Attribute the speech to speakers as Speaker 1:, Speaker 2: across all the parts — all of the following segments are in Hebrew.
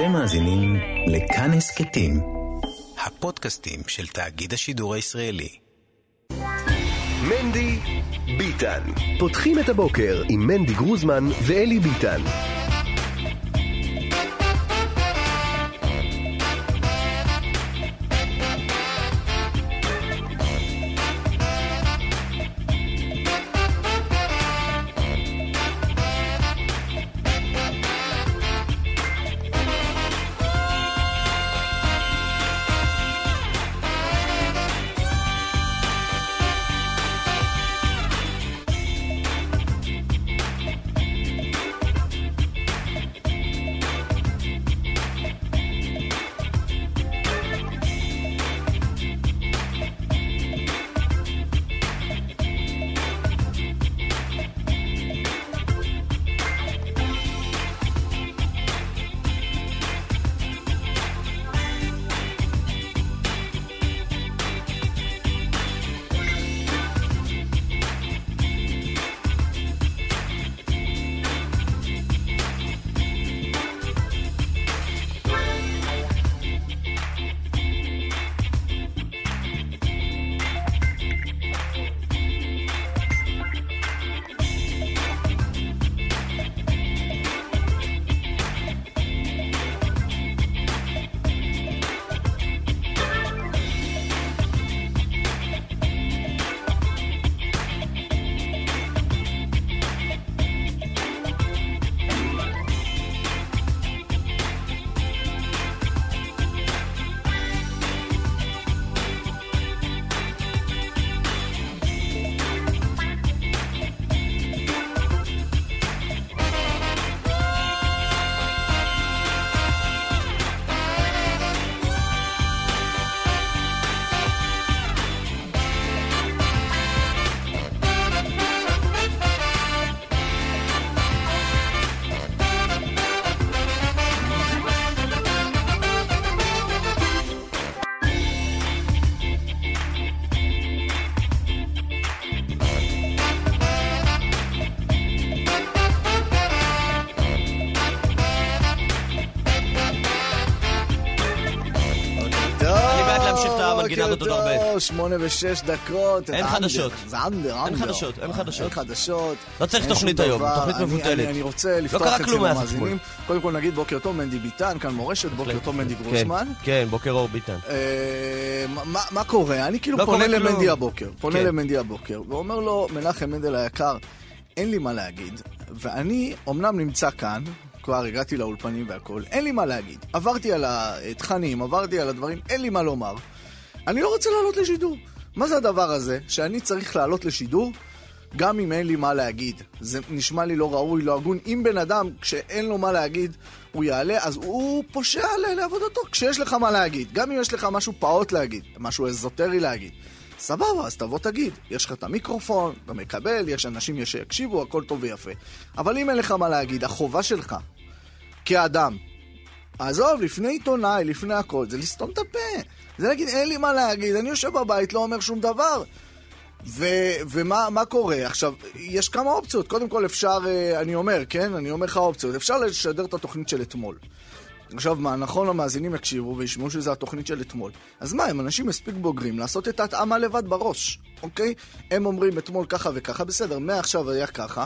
Speaker 1: אתם מאזינים לכאן הסכתים, הפודקאסטים של תאגיד השידור הישראלי.
Speaker 2: מנדי ביטן. פותחים את הבוקר עם מנדי גרוזמן ואלי ביטן.
Speaker 3: שמונה ושש דקות.
Speaker 4: אין
Speaker 3: זה
Speaker 4: חדשות.
Speaker 3: זה אנדר,
Speaker 4: אין
Speaker 3: אנדר.
Speaker 4: חדשות, אין חדשות.
Speaker 3: אין חדשות.
Speaker 4: לא צריך
Speaker 3: אין
Speaker 4: תוכנית היום. תוכנית מבוטלת.
Speaker 3: אני- רוצה לפתוח אצל
Speaker 4: כלום מאז
Speaker 3: המאזינים.
Speaker 4: אתמול.
Speaker 3: קודם כל נגיד בוקר טוב, מנדי ביטן, כאן מורשת, בוקר טוב מנדי גרוסמן.
Speaker 4: כן, כן, בוקר אור ביטן.
Speaker 3: אה, מה- קורה? אני כאילו
Speaker 4: לא
Speaker 3: פונה. למנדי הבוקר, פונה
Speaker 4: כן.
Speaker 3: למנדי הבוקר, ואומר לו, מנחם מנדל היקר, אין לי מה להגיד, ואני אומנם נמצא כאן, כבר הגעתי לאולפנים והכל, אין לי מה להגיד. עברתי על התכנים, עברתי על הדברים, אין לי מה לומר. אני לא רוצה לעלות לשידור. מה זה הדבר הזה שאני צריך לעלות לשידור גם אם אין לי מה להגיד? זה נשמע לי לא ראוי, לא הגון. אם בן אדם, כשאין לו מה להגיד, הוא יעלה, אז הוא פושע לעבודתו. כשיש לך מה להגיד, גם אם יש לך משהו פעוט להגיד, משהו אזוטרי להגיד, סבבה, אז תבוא תגיד. יש לך את המיקרופון, אתה מקבל, יש אנשים שיקשיבו, הכל טוב ויפה. אבל אם אין לך מה להגיד, החובה שלך, כאדם, עזוב, לפני עיתונאי, לפני הכל, זה לסתום את הפה. זה להגיד, אין לי מה להגיד, אני יושב בבית, לא אומר שום דבר. ו- ומה מה קורה? עכשיו, יש כמה אופציות. קודם כל אפשר, אה, אני אומר, כן? אני אומר לך אופציות. אפשר לשדר את התוכנית של אתמול. עכשיו מה, נכון המאזינים יקשיבו וישמעו שזו התוכנית של אתמול. אז מה, הם אנשים מספיק בוגרים לעשות את ההתאמה לבד בראש, אוקיי? הם אומרים אתמול ככה וככה, בסדר, מעכשיו היה ככה.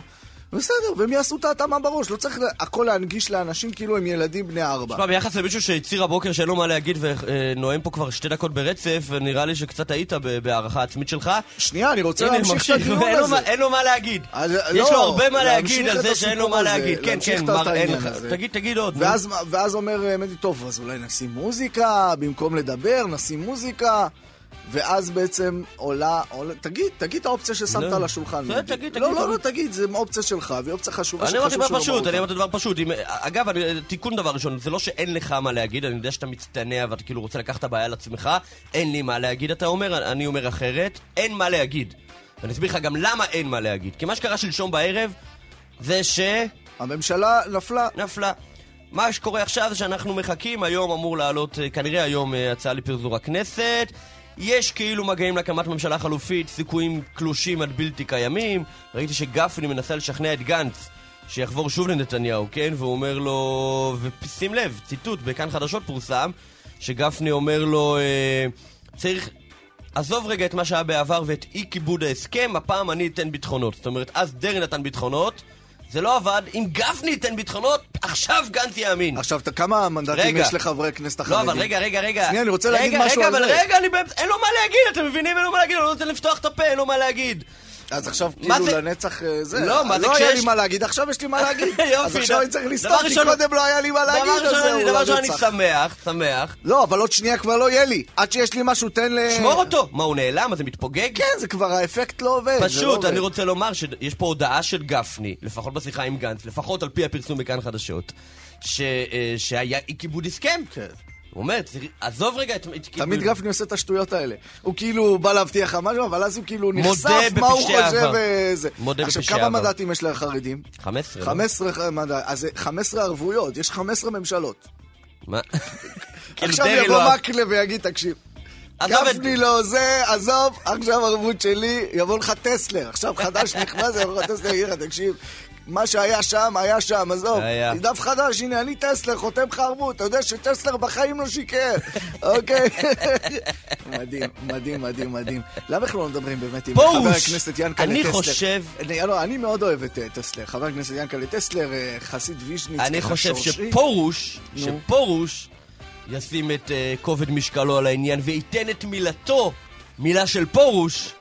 Speaker 3: בסדר, והם יעשו את ההתאמה בראש, לא צריך הכל להנגיש לאנשים כאילו הם ילדים בני ארבע.
Speaker 4: תשמע, ביחס למישהו שהצהיר הבוקר שאין לו מה להגיד ונואם פה כבר שתי דקות ברצף, נראה לי שקצת היית בהערכה עצמית שלך.
Speaker 3: שנייה, אני רוצה להמשיך את הדיון הזה.
Speaker 4: אין לו מה להגיד. יש
Speaker 3: לא,
Speaker 4: לו הרבה מה להגיד על זה שאין לו מה להגיד. כן, כן, מר, אין לך. תגיד, תגיד עוד.
Speaker 3: ואז, אומר אה, מנדי, טוב, אז אולי נשים מוזיקה, במקום לדבר, נשים מוזיקה, ואז בעצם עולה, עולה תגיד, תגיד את האופציה ששמת
Speaker 4: לא.
Speaker 3: על השולחן. מנדי.
Speaker 4: תגיד, תגיד,
Speaker 3: לא, לא, לא,
Speaker 4: תגיד.
Speaker 3: זו אופציה שלך, והיא אופציה חשובה
Speaker 4: אני אמרתי דבר פשוט. אני אמרתי דבר פשוט. אם- אגב, אני- תיקון דבר ראשון, זה לא שאין לך מה להגיד, אני יודע שאתה מצטנע ואתה כאילו רוצה לקחת את הבעיה על עצמך, אין לי מה להגיד, אתה אומר, אני אומר אחרת, אין מה להגיד. ואני אסביר לך גם למה אין מה להגיד. כי מה שקרה שלשום בערב, זה ש...
Speaker 3: הממשלה נפלה.
Speaker 4: נפלה. מה שקורה עכשיו זה שאנחנו מחכים, היום אמור לעלות, אה, כנראה היום, אה, הצעה לפרזור הכנסת. יש כאילו מגעים להקמת ממשלה חלופית, סיכויים קלושים עד בלתי קיימים. ראיתי שגפני מנסה לשכנע את גנץ שיחבור שוב לנתניהו, כן? והוא אומר לו, ושים לב, ציטוט, בכאן חדשות פורסם, שגפני אומר לו, אה, צריך... עזוב רגע את מה שהיה בעבר ואת אי כיבוד ההסכם, הפעם אני אתן ביטחונות. זאת אומרת, אז דרעי נתן ביטחונות, זה לא עבד, אם גפני ייתן ביטחונות, עכשיו גנץ יאמין.
Speaker 3: עכשיו, כמה מנדטים
Speaker 4: רגע.
Speaker 3: יש לחברי הכנסת
Speaker 4: לא,
Speaker 3: החרדים?
Speaker 4: אבל רגע, רגע, רגע.
Speaker 3: שנייה, אני רוצה להגיד
Speaker 4: רגע,
Speaker 3: משהו
Speaker 4: רגע,
Speaker 3: על
Speaker 4: אבל
Speaker 3: זה.
Speaker 4: רגע, אני באמת, אין לו מה להגיד, אתם מבינים? אין לו מה להגיד, אני לא נותן לפתוח את הפה, אין לו מה להגיד.
Speaker 3: אז עכשיו כאילו
Speaker 4: זה-
Speaker 3: לנצח אה, זה.
Speaker 4: לא, מה זה
Speaker 3: לא היה לי מה להגיד, עכשיו יש לי מה להגיד.
Speaker 4: יופי,
Speaker 3: אז עכשיו אני צריך לסתום, כי קודם לא היה לי מה להגיד, אז זהו,
Speaker 4: דבר ראשון, אני. שמח, שמח.
Speaker 3: לא, אבל עוד שנייה כבר לא יהיה לי. עד שיש לי משהו, תן ל...
Speaker 4: שמור אותו. מה, הוא נעלם? אז זה מתפוגג?
Speaker 3: כן, זה כבר האפקט לא עובד. לא
Speaker 4: פשוט. אני רוצה לומר שיש פה הודעה של גפני, לפחות בשיחה עם גנץ, לפחות על פי הפרסום בכאן חדשות, אה, שהיה אי כיבוד הסכם.
Speaker 3: כן.
Speaker 4: הוא אומר, עזוב רגע את...
Speaker 3: תמיד גפני עושה את השטויות האלה. הוא כאילו בא להבטיח לך משהו, אבל אז הוא כאילו
Speaker 4: מודה
Speaker 3: נחשף מה הוא חושב. וזה.
Speaker 4: מודה
Speaker 3: עכשיו,
Speaker 4: בפשעי
Speaker 3: כמה
Speaker 4: העבר.
Speaker 3: מנדטים יש לחרדים?
Speaker 4: 15, לא?
Speaker 3: 15 מנדטים. אז זה 15 ערבויות, יש 15 ממשלות.
Speaker 4: מה? כאילו
Speaker 3: עכשיו יבוא
Speaker 4: לא-
Speaker 3: מקלב ויגיד, תקשיב, גפני לא זה, עזוב, עכשיו ערבות שלי, יבוא לך טסלר. עכשיו חדש נכנס, יבוא לך טסלר, יגיד לך, תקשיב, מה שהיה שם, היה שם, עזוב.
Speaker 4: היה.
Speaker 3: דף חדש, הנה, אני טסלר, חותם לך ערבות. אתה יודע שטסלר בחיים לא שיקר, אוקיי? מדהים, מדהים, מדהים, מדהים. למה אנחנו לא מדברים באמת עם! חבר הכנסת ינקלה
Speaker 4: אני
Speaker 3: טסלר?
Speaker 4: חושב-
Speaker 3: אני- לא, אני מאוד אוהב את אה, טסלר. חבר הכנסת ינקלה טסלר, אה, חסיד ויז'ניץ,
Speaker 4: אני חושב. שפרוש. שפרוש ישים את אה, כובד משקלו על העניין וייתן את מילתו, מילה של פרוש,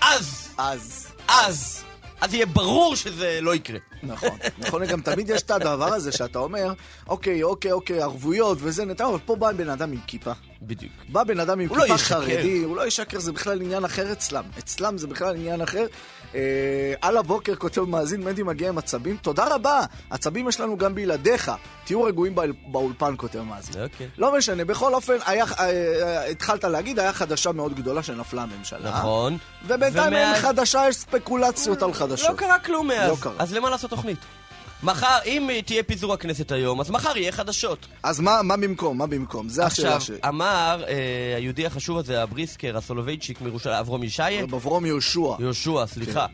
Speaker 4: אז,
Speaker 3: אז...
Speaker 4: אז, אז יהיה ברור שזה לא יקרה.
Speaker 3: נכון, נכון, גם תמיד יש את הדבר הזה שאתה אומר, אוקיי, אוקיי, אוקיי, ערבויות וזה נתן, אבל פה בא בן אדם עם כיפה.
Speaker 4: בדיוק.
Speaker 3: בא בן אדם עם
Speaker 4: לא
Speaker 3: כיפה
Speaker 4: ישקר.
Speaker 3: חרדי, הוא לא ישקר, זה בכלל עניין אחר אצלם. אצלם זה בכלל עניין אחר. אה, על הבוקר כותב מאזין, מנדי מגיע עם עצבים, תודה רבה, עצבים יש לנו גם בלעדיך. תהיו רגועים באל- באולפן, כותב מאזין.
Speaker 4: אוקיי.
Speaker 3: לא משנה, בכל אופן, היה, אה, אה, התחלת להגיד, היה חדשה מאוד גדולה שנפלה הממשלה.
Speaker 4: נכון.
Speaker 3: ובינתיים
Speaker 4: ומאז-
Speaker 3: אין חדשה, יש ספקולציות על חדשות.
Speaker 4: לא קרה כלום מאז.
Speaker 3: לא קרה.
Speaker 4: אז למה לעשות תוכנית? מחר, אם תהיה פיזור הכנסת היום, אז מחר יהיה חדשות.
Speaker 3: אז מה, מה במקום? מה במקום? זה השאלה
Speaker 4: עכשיו,
Speaker 3: ש...
Speaker 4: אמר אה, היהודי החשוב הזה, הבריסקר, הסולובייצ'יק מירושלים, אברום ישעיה,
Speaker 3: בברום יהושע.
Speaker 4: יהושע, סליחה.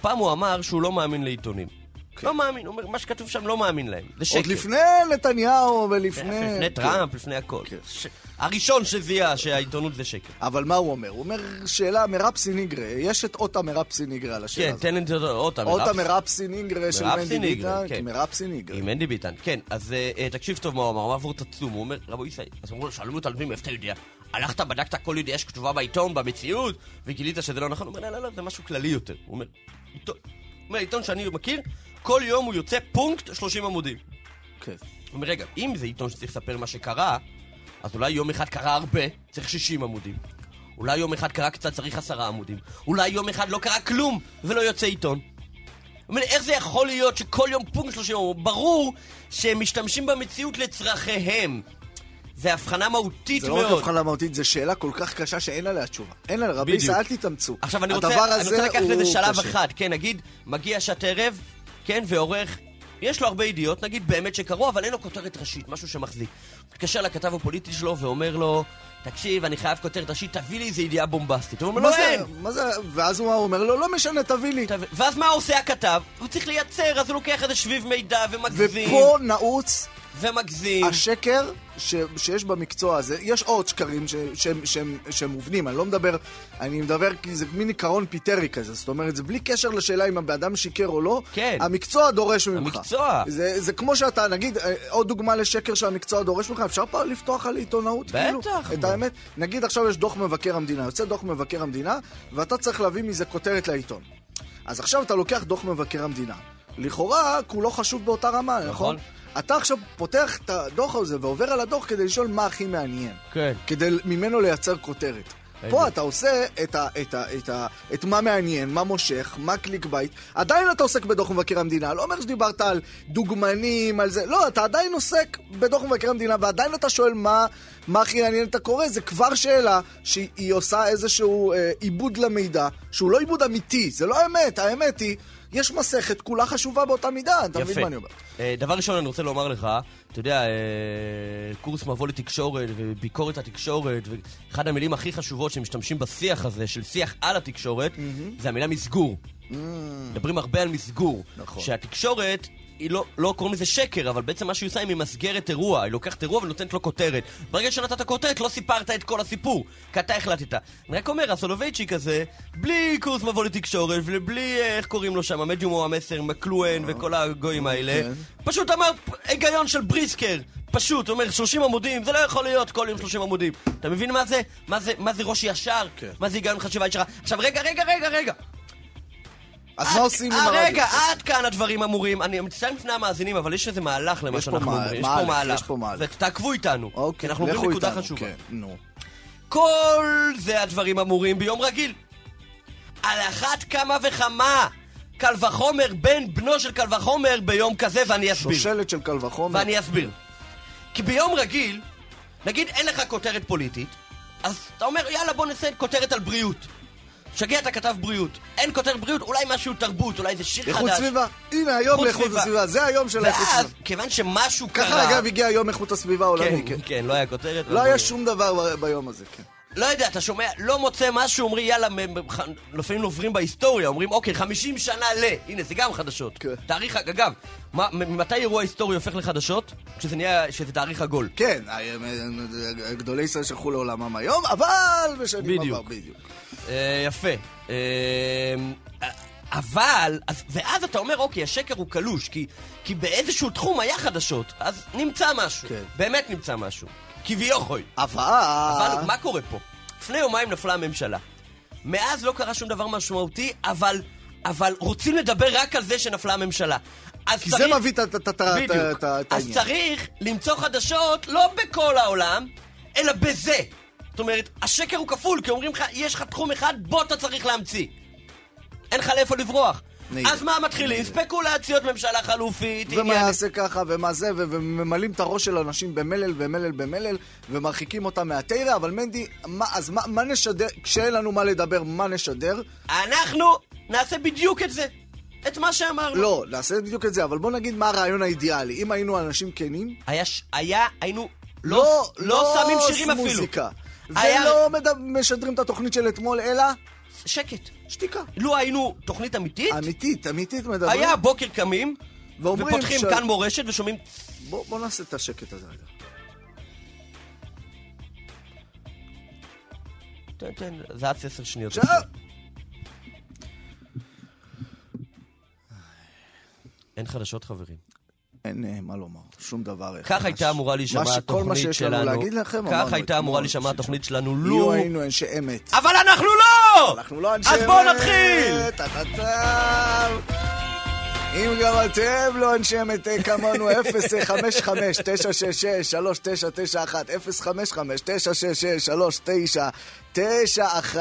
Speaker 4: פעם הוא אמר שהוא לא מאמין לעיתונים.
Speaker 3: כן.
Speaker 4: לא מאמין, הוא אומר, מה שכתוב שם לא מאמין להם. זה שקר.
Speaker 3: עוד לפני נתניהו ולפני...
Speaker 4: לפני
Speaker 3: כן.
Speaker 4: טראמפ, לפני הכל.
Speaker 3: כן.
Speaker 4: ש- הראשון שזיהה שהעיתונות זה שקר.
Speaker 3: אבל מה הוא אומר? הוא אומר שאלה מרפסי ניגרה. יש את אותה מרפסי ניגרה על השאלה
Speaker 4: כן,
Speaker 3: הזאת.
Speaker 4: תן לי את אותה.
Speaker 3: אותה
Speaker 4: מרפס.
Speaker 3: מרפסי ניגרה של
Speaker 4: מרפסי
Speaker 3: מנדי ביטן.
Speaker 4: כן.
Speaker 3: מרפסי ניגרה.
Speaker 4: עם מנדי ביטן, כן. אז אה, אה, תקשיב טוב מה הוא אמר, הוא עבור תצום, הוא אומר, רבו ישי, אז אמרו לו, שאלו אותו מאיפה אתה יודע? הלכת, בדקת כל ידיעה שכתובה בעיתון, במציאות, וגילית שזה לא נכון? הוא אומר, לא, לא, לא, זה משהו כללי יותר. הוא אומר, עיתון שאני מכיר, כל יום הוא יוצא פונקט 30 עמודים.
Speaker 3: כן.
Speaker 4: הוא אומר, רגע, אם זה עיתון שצריך לספר מה שקרה, אז אולי יום אחד קרה הרבה, צריך 60 עמודים. אולי יום אחד קרה קצת, צריך עשרה עמודים. אולי יום אחד לא קרה כלום, ולא יוצא עיתון. אומר, איך זה יכול להיות שכל יום פונקט 30 עמודים? ברור שהם משתמשים במציאות לצרכיהם. זה הבחנה מהותית
Speaker 3: זה לא
Speaker 4: מאוד.
Speaker 3: רק הבחנה מהותית, זו שאלה כל כך קשה שאין עליה תשובה. אין עליה, רבי. ישראל, אל תתאמצו.
Speaker 4: עכשיו אני רוצה, אני רוצה לקחת לזה שלב
Speaker 3: קשה.
Speaker 4: אחד, כן, נגיד, מגיע שעת ערב, כן, ועורך, יש לו הרבה ידיעות, נגיד באמת שקרו, אבל אין לו כותרת ראשית, משהו שמחזיק. מתקשר לכתב הפוליטי שלו ואומר לו, תקשיב, אני חייב כותרת ראשית, תביא לי איזה ידיעה בומבסטית. הוא אומר
Speaker 3: זה,
Speaker 4: אין.
Speaker 3: מה זה, ואז הוא אומר לו, לא משנה, תביא לי.
Speaker 4: תביא- ואז מה עושה הכתב? הוא צריך לייצר, אז הוא לוקח איזה שביב מידע ומגזים.
Speaker 3: ופה נעוץ
Speaker 4: ומגזים.
Speaker 3: השקר ש, שיש במקצוע הזה, יש עוד שקרים ש, שהם, שהם, שהם מובנים, אני לא מדבר, אני מדבר כי זה מין עיקרון פיטרי כזה, זאת אומרת, זה בלי קשר לשאלה אם הבן אדם שיקר או לא,
Speaker 4: כן.
Speaker 3: המקצוע דורש ממך.
Speaker 4: המקצוע.
Speaker 3: זה, זה כמו שאתה, נגיד, אה, עוד דוגמה לשקר שהמקצוע דורש ממך, אפשר פה לפתוח על עיתונאות,
Speaker 4: בטח,
Speaker 3: כאילו, את. האמת, נגיד עכשיו יש דוח מבקר המדינה, יוצא דוח מבקר המדינה, ואתה צריך להביא מזה כותרת לעיתון. אז עכשיו אתה לוקח דוח מבקר המדינה. לכאורה, כולו חשוב באותה רמה, נכון?
Speaker 4: נכון.
Speaker 3: אתה עכשיו פותח את הדוח הזה ועובר על הדוח כדי לשאול מה הכי מעניין.
Speaker 4: כן.
Speaker 3: כדי ממנו לייצר כותרת. פה אתה עושה את, ה, את, ה, את, ה, את מה מעניין, מה מושך, מה clickbait. עדיין אתה עוסק בדוח מבקר המדינה. לא אומר שדיברת על דוגמנים, על זה. לא, אתה עדיין עוסק בדוח מבקר המדינה, ועדיין אתה שואל מה, מה הכי מעניין את הקורא. זה כבר שאלה שהיא עושה איזשהו אה, עיבוד למידע, שהוא לא עיבוד אמיתי, זה לא האמת. האמת היא, יש מסכת כולה חשובה באותה מידה. אתה מבין. מה אני אומר?
Speaker 4: אה, דבר ראשון, אני רוצה לומר לך, אתה יודע, אה, קורס מבוא לתקשורת וביקורת התקשורת, ואחד המילים הכי חשובות שמשתמשים בשיח הזה, של שיח על התקשורת, זה המילה מסגור. מדברים הרבה על מסגור.
Speaker 3: נכון.
Speaker 4: שהתקשורת... היא לא, לא קוראים לזה שקר, אבל בעצם מה שהיא עושה היא ממסגרת אירוע. היא לוקחת אירוע ונותנת לו כותרת. ברגע שנתת כותרת, לא סיפרת את כל הסיפור. כי אתה החלטת. אני רק אומר, הסולובייצ'יק הזה, בלי קורס מבוא לתקשורת, ובלי, אה, איך קוראים לו שם, המדיום או המסר, מקלואן וכל הגויים האלה,
Speaker 3: כן.
Speaker 4: פשוט אמר היגיון של בריסקר. פשוט, הוא אומר 30 עמודים, זה לא יכול להיות כל יום 30 עמודים. אתה מבין מה זה? מה זה, מה זה ראש ישר?
Speaker 3: כן.
Speaker 4: מה זה היגיון חשיבה ישרה? עכשיו רגע, רגע, רגע, רגע.
Speaker 3: אז מה עושים עם
Speaker 4: אה,
Speaker 3: הרדיו?
Speaker 4: רגע, עד כאן הדברים אמורים. אני מצטער בפני המאזינים, אבל יש איזה מהלך למה שאנחנו אומרים. יש פה מהלך.
Speaker 3: יש פה מהלך.
Speaker 4: ותעקבו איתנו. כי
Speaker 3: אוקיי,
Speaker 4: אנחנו
Speaker 3: לכו
Speaker 4: נקודה חשובה.
Speaker 3: כן, נו.
Speaker 4: כל זה הדברים אמורים ביום רגיל. על אחת כמה וכמה. קל וחומר בן בנו של קל וחומר ביום כזה, ואני אסביר.
Speaker 3: שושלת של קל וחומר.
Speaker 4: ואני אסביר. כי ביום רגיל, נגיד אין לך כותרת פוליטית, אז אתה אומר, יאללה בוא נעשה כותרת על בריאות. שגע אתה כתב בריאות. אין כותרת בריאות, אולי משהו תרבות, אולי זה שיר חדש.
Speaker 3: איכות סביבה. הנה, היום
Speaker 4: איכות
Speaker 3: לאיכות
Speaker 4: סביבה.
Speaker 3: הסביבה. זה היום של האיכות
Speaker 4: ואז,
Speaker 3: סביבה.
Speaker 4: כיוון שמשהו קרה...
Speaker 3: ככה אגב הגיע יום איכות הסביבה העולמי,
Speaker 4: כן,
Speaker 3: כן.
Speaker 4: כן, לא היה כותרת.
Speaker 3: לא היה שום דבר ביום הזה, כן.
Speaker 4: לא יודע, אתה שומע, לא מוצא משהו, אומרים יאללה, לפעמים עוברים בהיסטוריה, אומרים אוקיי, 50 שנה ל... הנה, זה גם חדשות.
Speaker 3: כן.
Speaker 4: תאריך, אגב, מה- מ- ממתי אירוע היסטורי הופך לחדשות? כשזה נהיה, שזה תאריך עגול.
Speaker 3: כן, גדולי ישראל שלחו לעולמם היום, אבל בשנים. עבר, בדיוק.
Speaker 4: אה, יפה. אה, אבל, אז, ואז אתה אומר, אוקיי, השקר הוא קלוש, כי, כי באיזשהו תחום היה חדשות, אז נמצא משהו.
Speaker 3: כן.
Speaker 4: באמת נמצא משהו. כביכול.
Speaker 3: אבל...
Speaker 4: אבל מה קורה פה? לפני יומיים נפלה הממשלה. מאז לא קרה שום דבר משמעותי, אבל, אבל רוצים לדבר רק על זה שנפלה הממשלה.
Speaker 3: כי זה מביא את ה- את ה- את ה-
Speaker 4: בדיוק.
Speaker 3: את ה- את
Speaker 4: אז
Speaker 3: העניין.
Speaker 4: צריך למצוא חדשות לא בכל העולם, אלא בזה. זאת אומרת, השקר הוא כפול, כי אומרים לך, יש לך תחום אחד, בו אתה צריך להמציא. אין לך לאיפה לברוח. אז מה מתחילים? ספקולציות ממשלה חלופית,
Speaker 3: ומה. יעשה ככה, ומה זה, וממלאים את הראש של אנשים במלל ומלל במלל, ומרחיקים אותם מהתרא, אבל מנדי, מה, אז מה, מה נשדר, כשאין לנו מה לדבר, מה נשדר?
Speaker 4: אנחנו נעשה בדיוק את זה. את מה שאמרנו.
Speaker 3: לא, נעשה בדיוק את זה, אבל בוא נגיד מה הרעיון האידיאלי. אם היינו אנשים כנים,
Speaker 4: היה, ש- היה, היינו, לא, לא, שמים שירים אפילו.
Speaker 3: מוזיקה.
Speaker 4: היה-
Speaker 3: ולא מדבר, משדרים את התוכנית של אתמול, אלא
Speaker 4: שקט.
Speaker 3: שתיקה.
Speaker 4: לו היינו תוכנית אמיתית,
Speaker 3: אמיתית, אמיתית מדברים.
Speaker 4: היה בוקר קמים, ופותחים
Speaker 3: ש-
Speaker 4: כאן מורשת ושומעים...
Speaker 3: בוא, בוא נעשה את השקט הזה רגע.
Speaker 4: תן, תן, זה עד עשר שניות.
Speaker 3: עכשיו,
Speaker 4: אין חדשות חברים.
Speaker 3: אין אה, מה לומר, שום דבר.
Speaker 4: כך. הייתה אמורה להישמע
Speaker 3: מה ש- כל מה
Speaker 4: התוכנית
Speaker 3: שיש לנו
Speaker 4: שלנו.
Speaker 3: להגיד לכם, אמרנו
Speaker 4: כך הייתה אמורה להישמע. התוכנית שלנו,
Speaker 3: לו
Speaker 4: לו...
Speaker 3: היינו אנשי אמת.
Speaker 4: אבל אנחנו לא!
Speaker 3: אנחנו לא אנשי אמת.
Speaker 4: אז בואו נתחיל!
Speaker 3: אם גם אתם לא אנשי אמת אה, כמונו, 055-966-3991, 055-966-3991.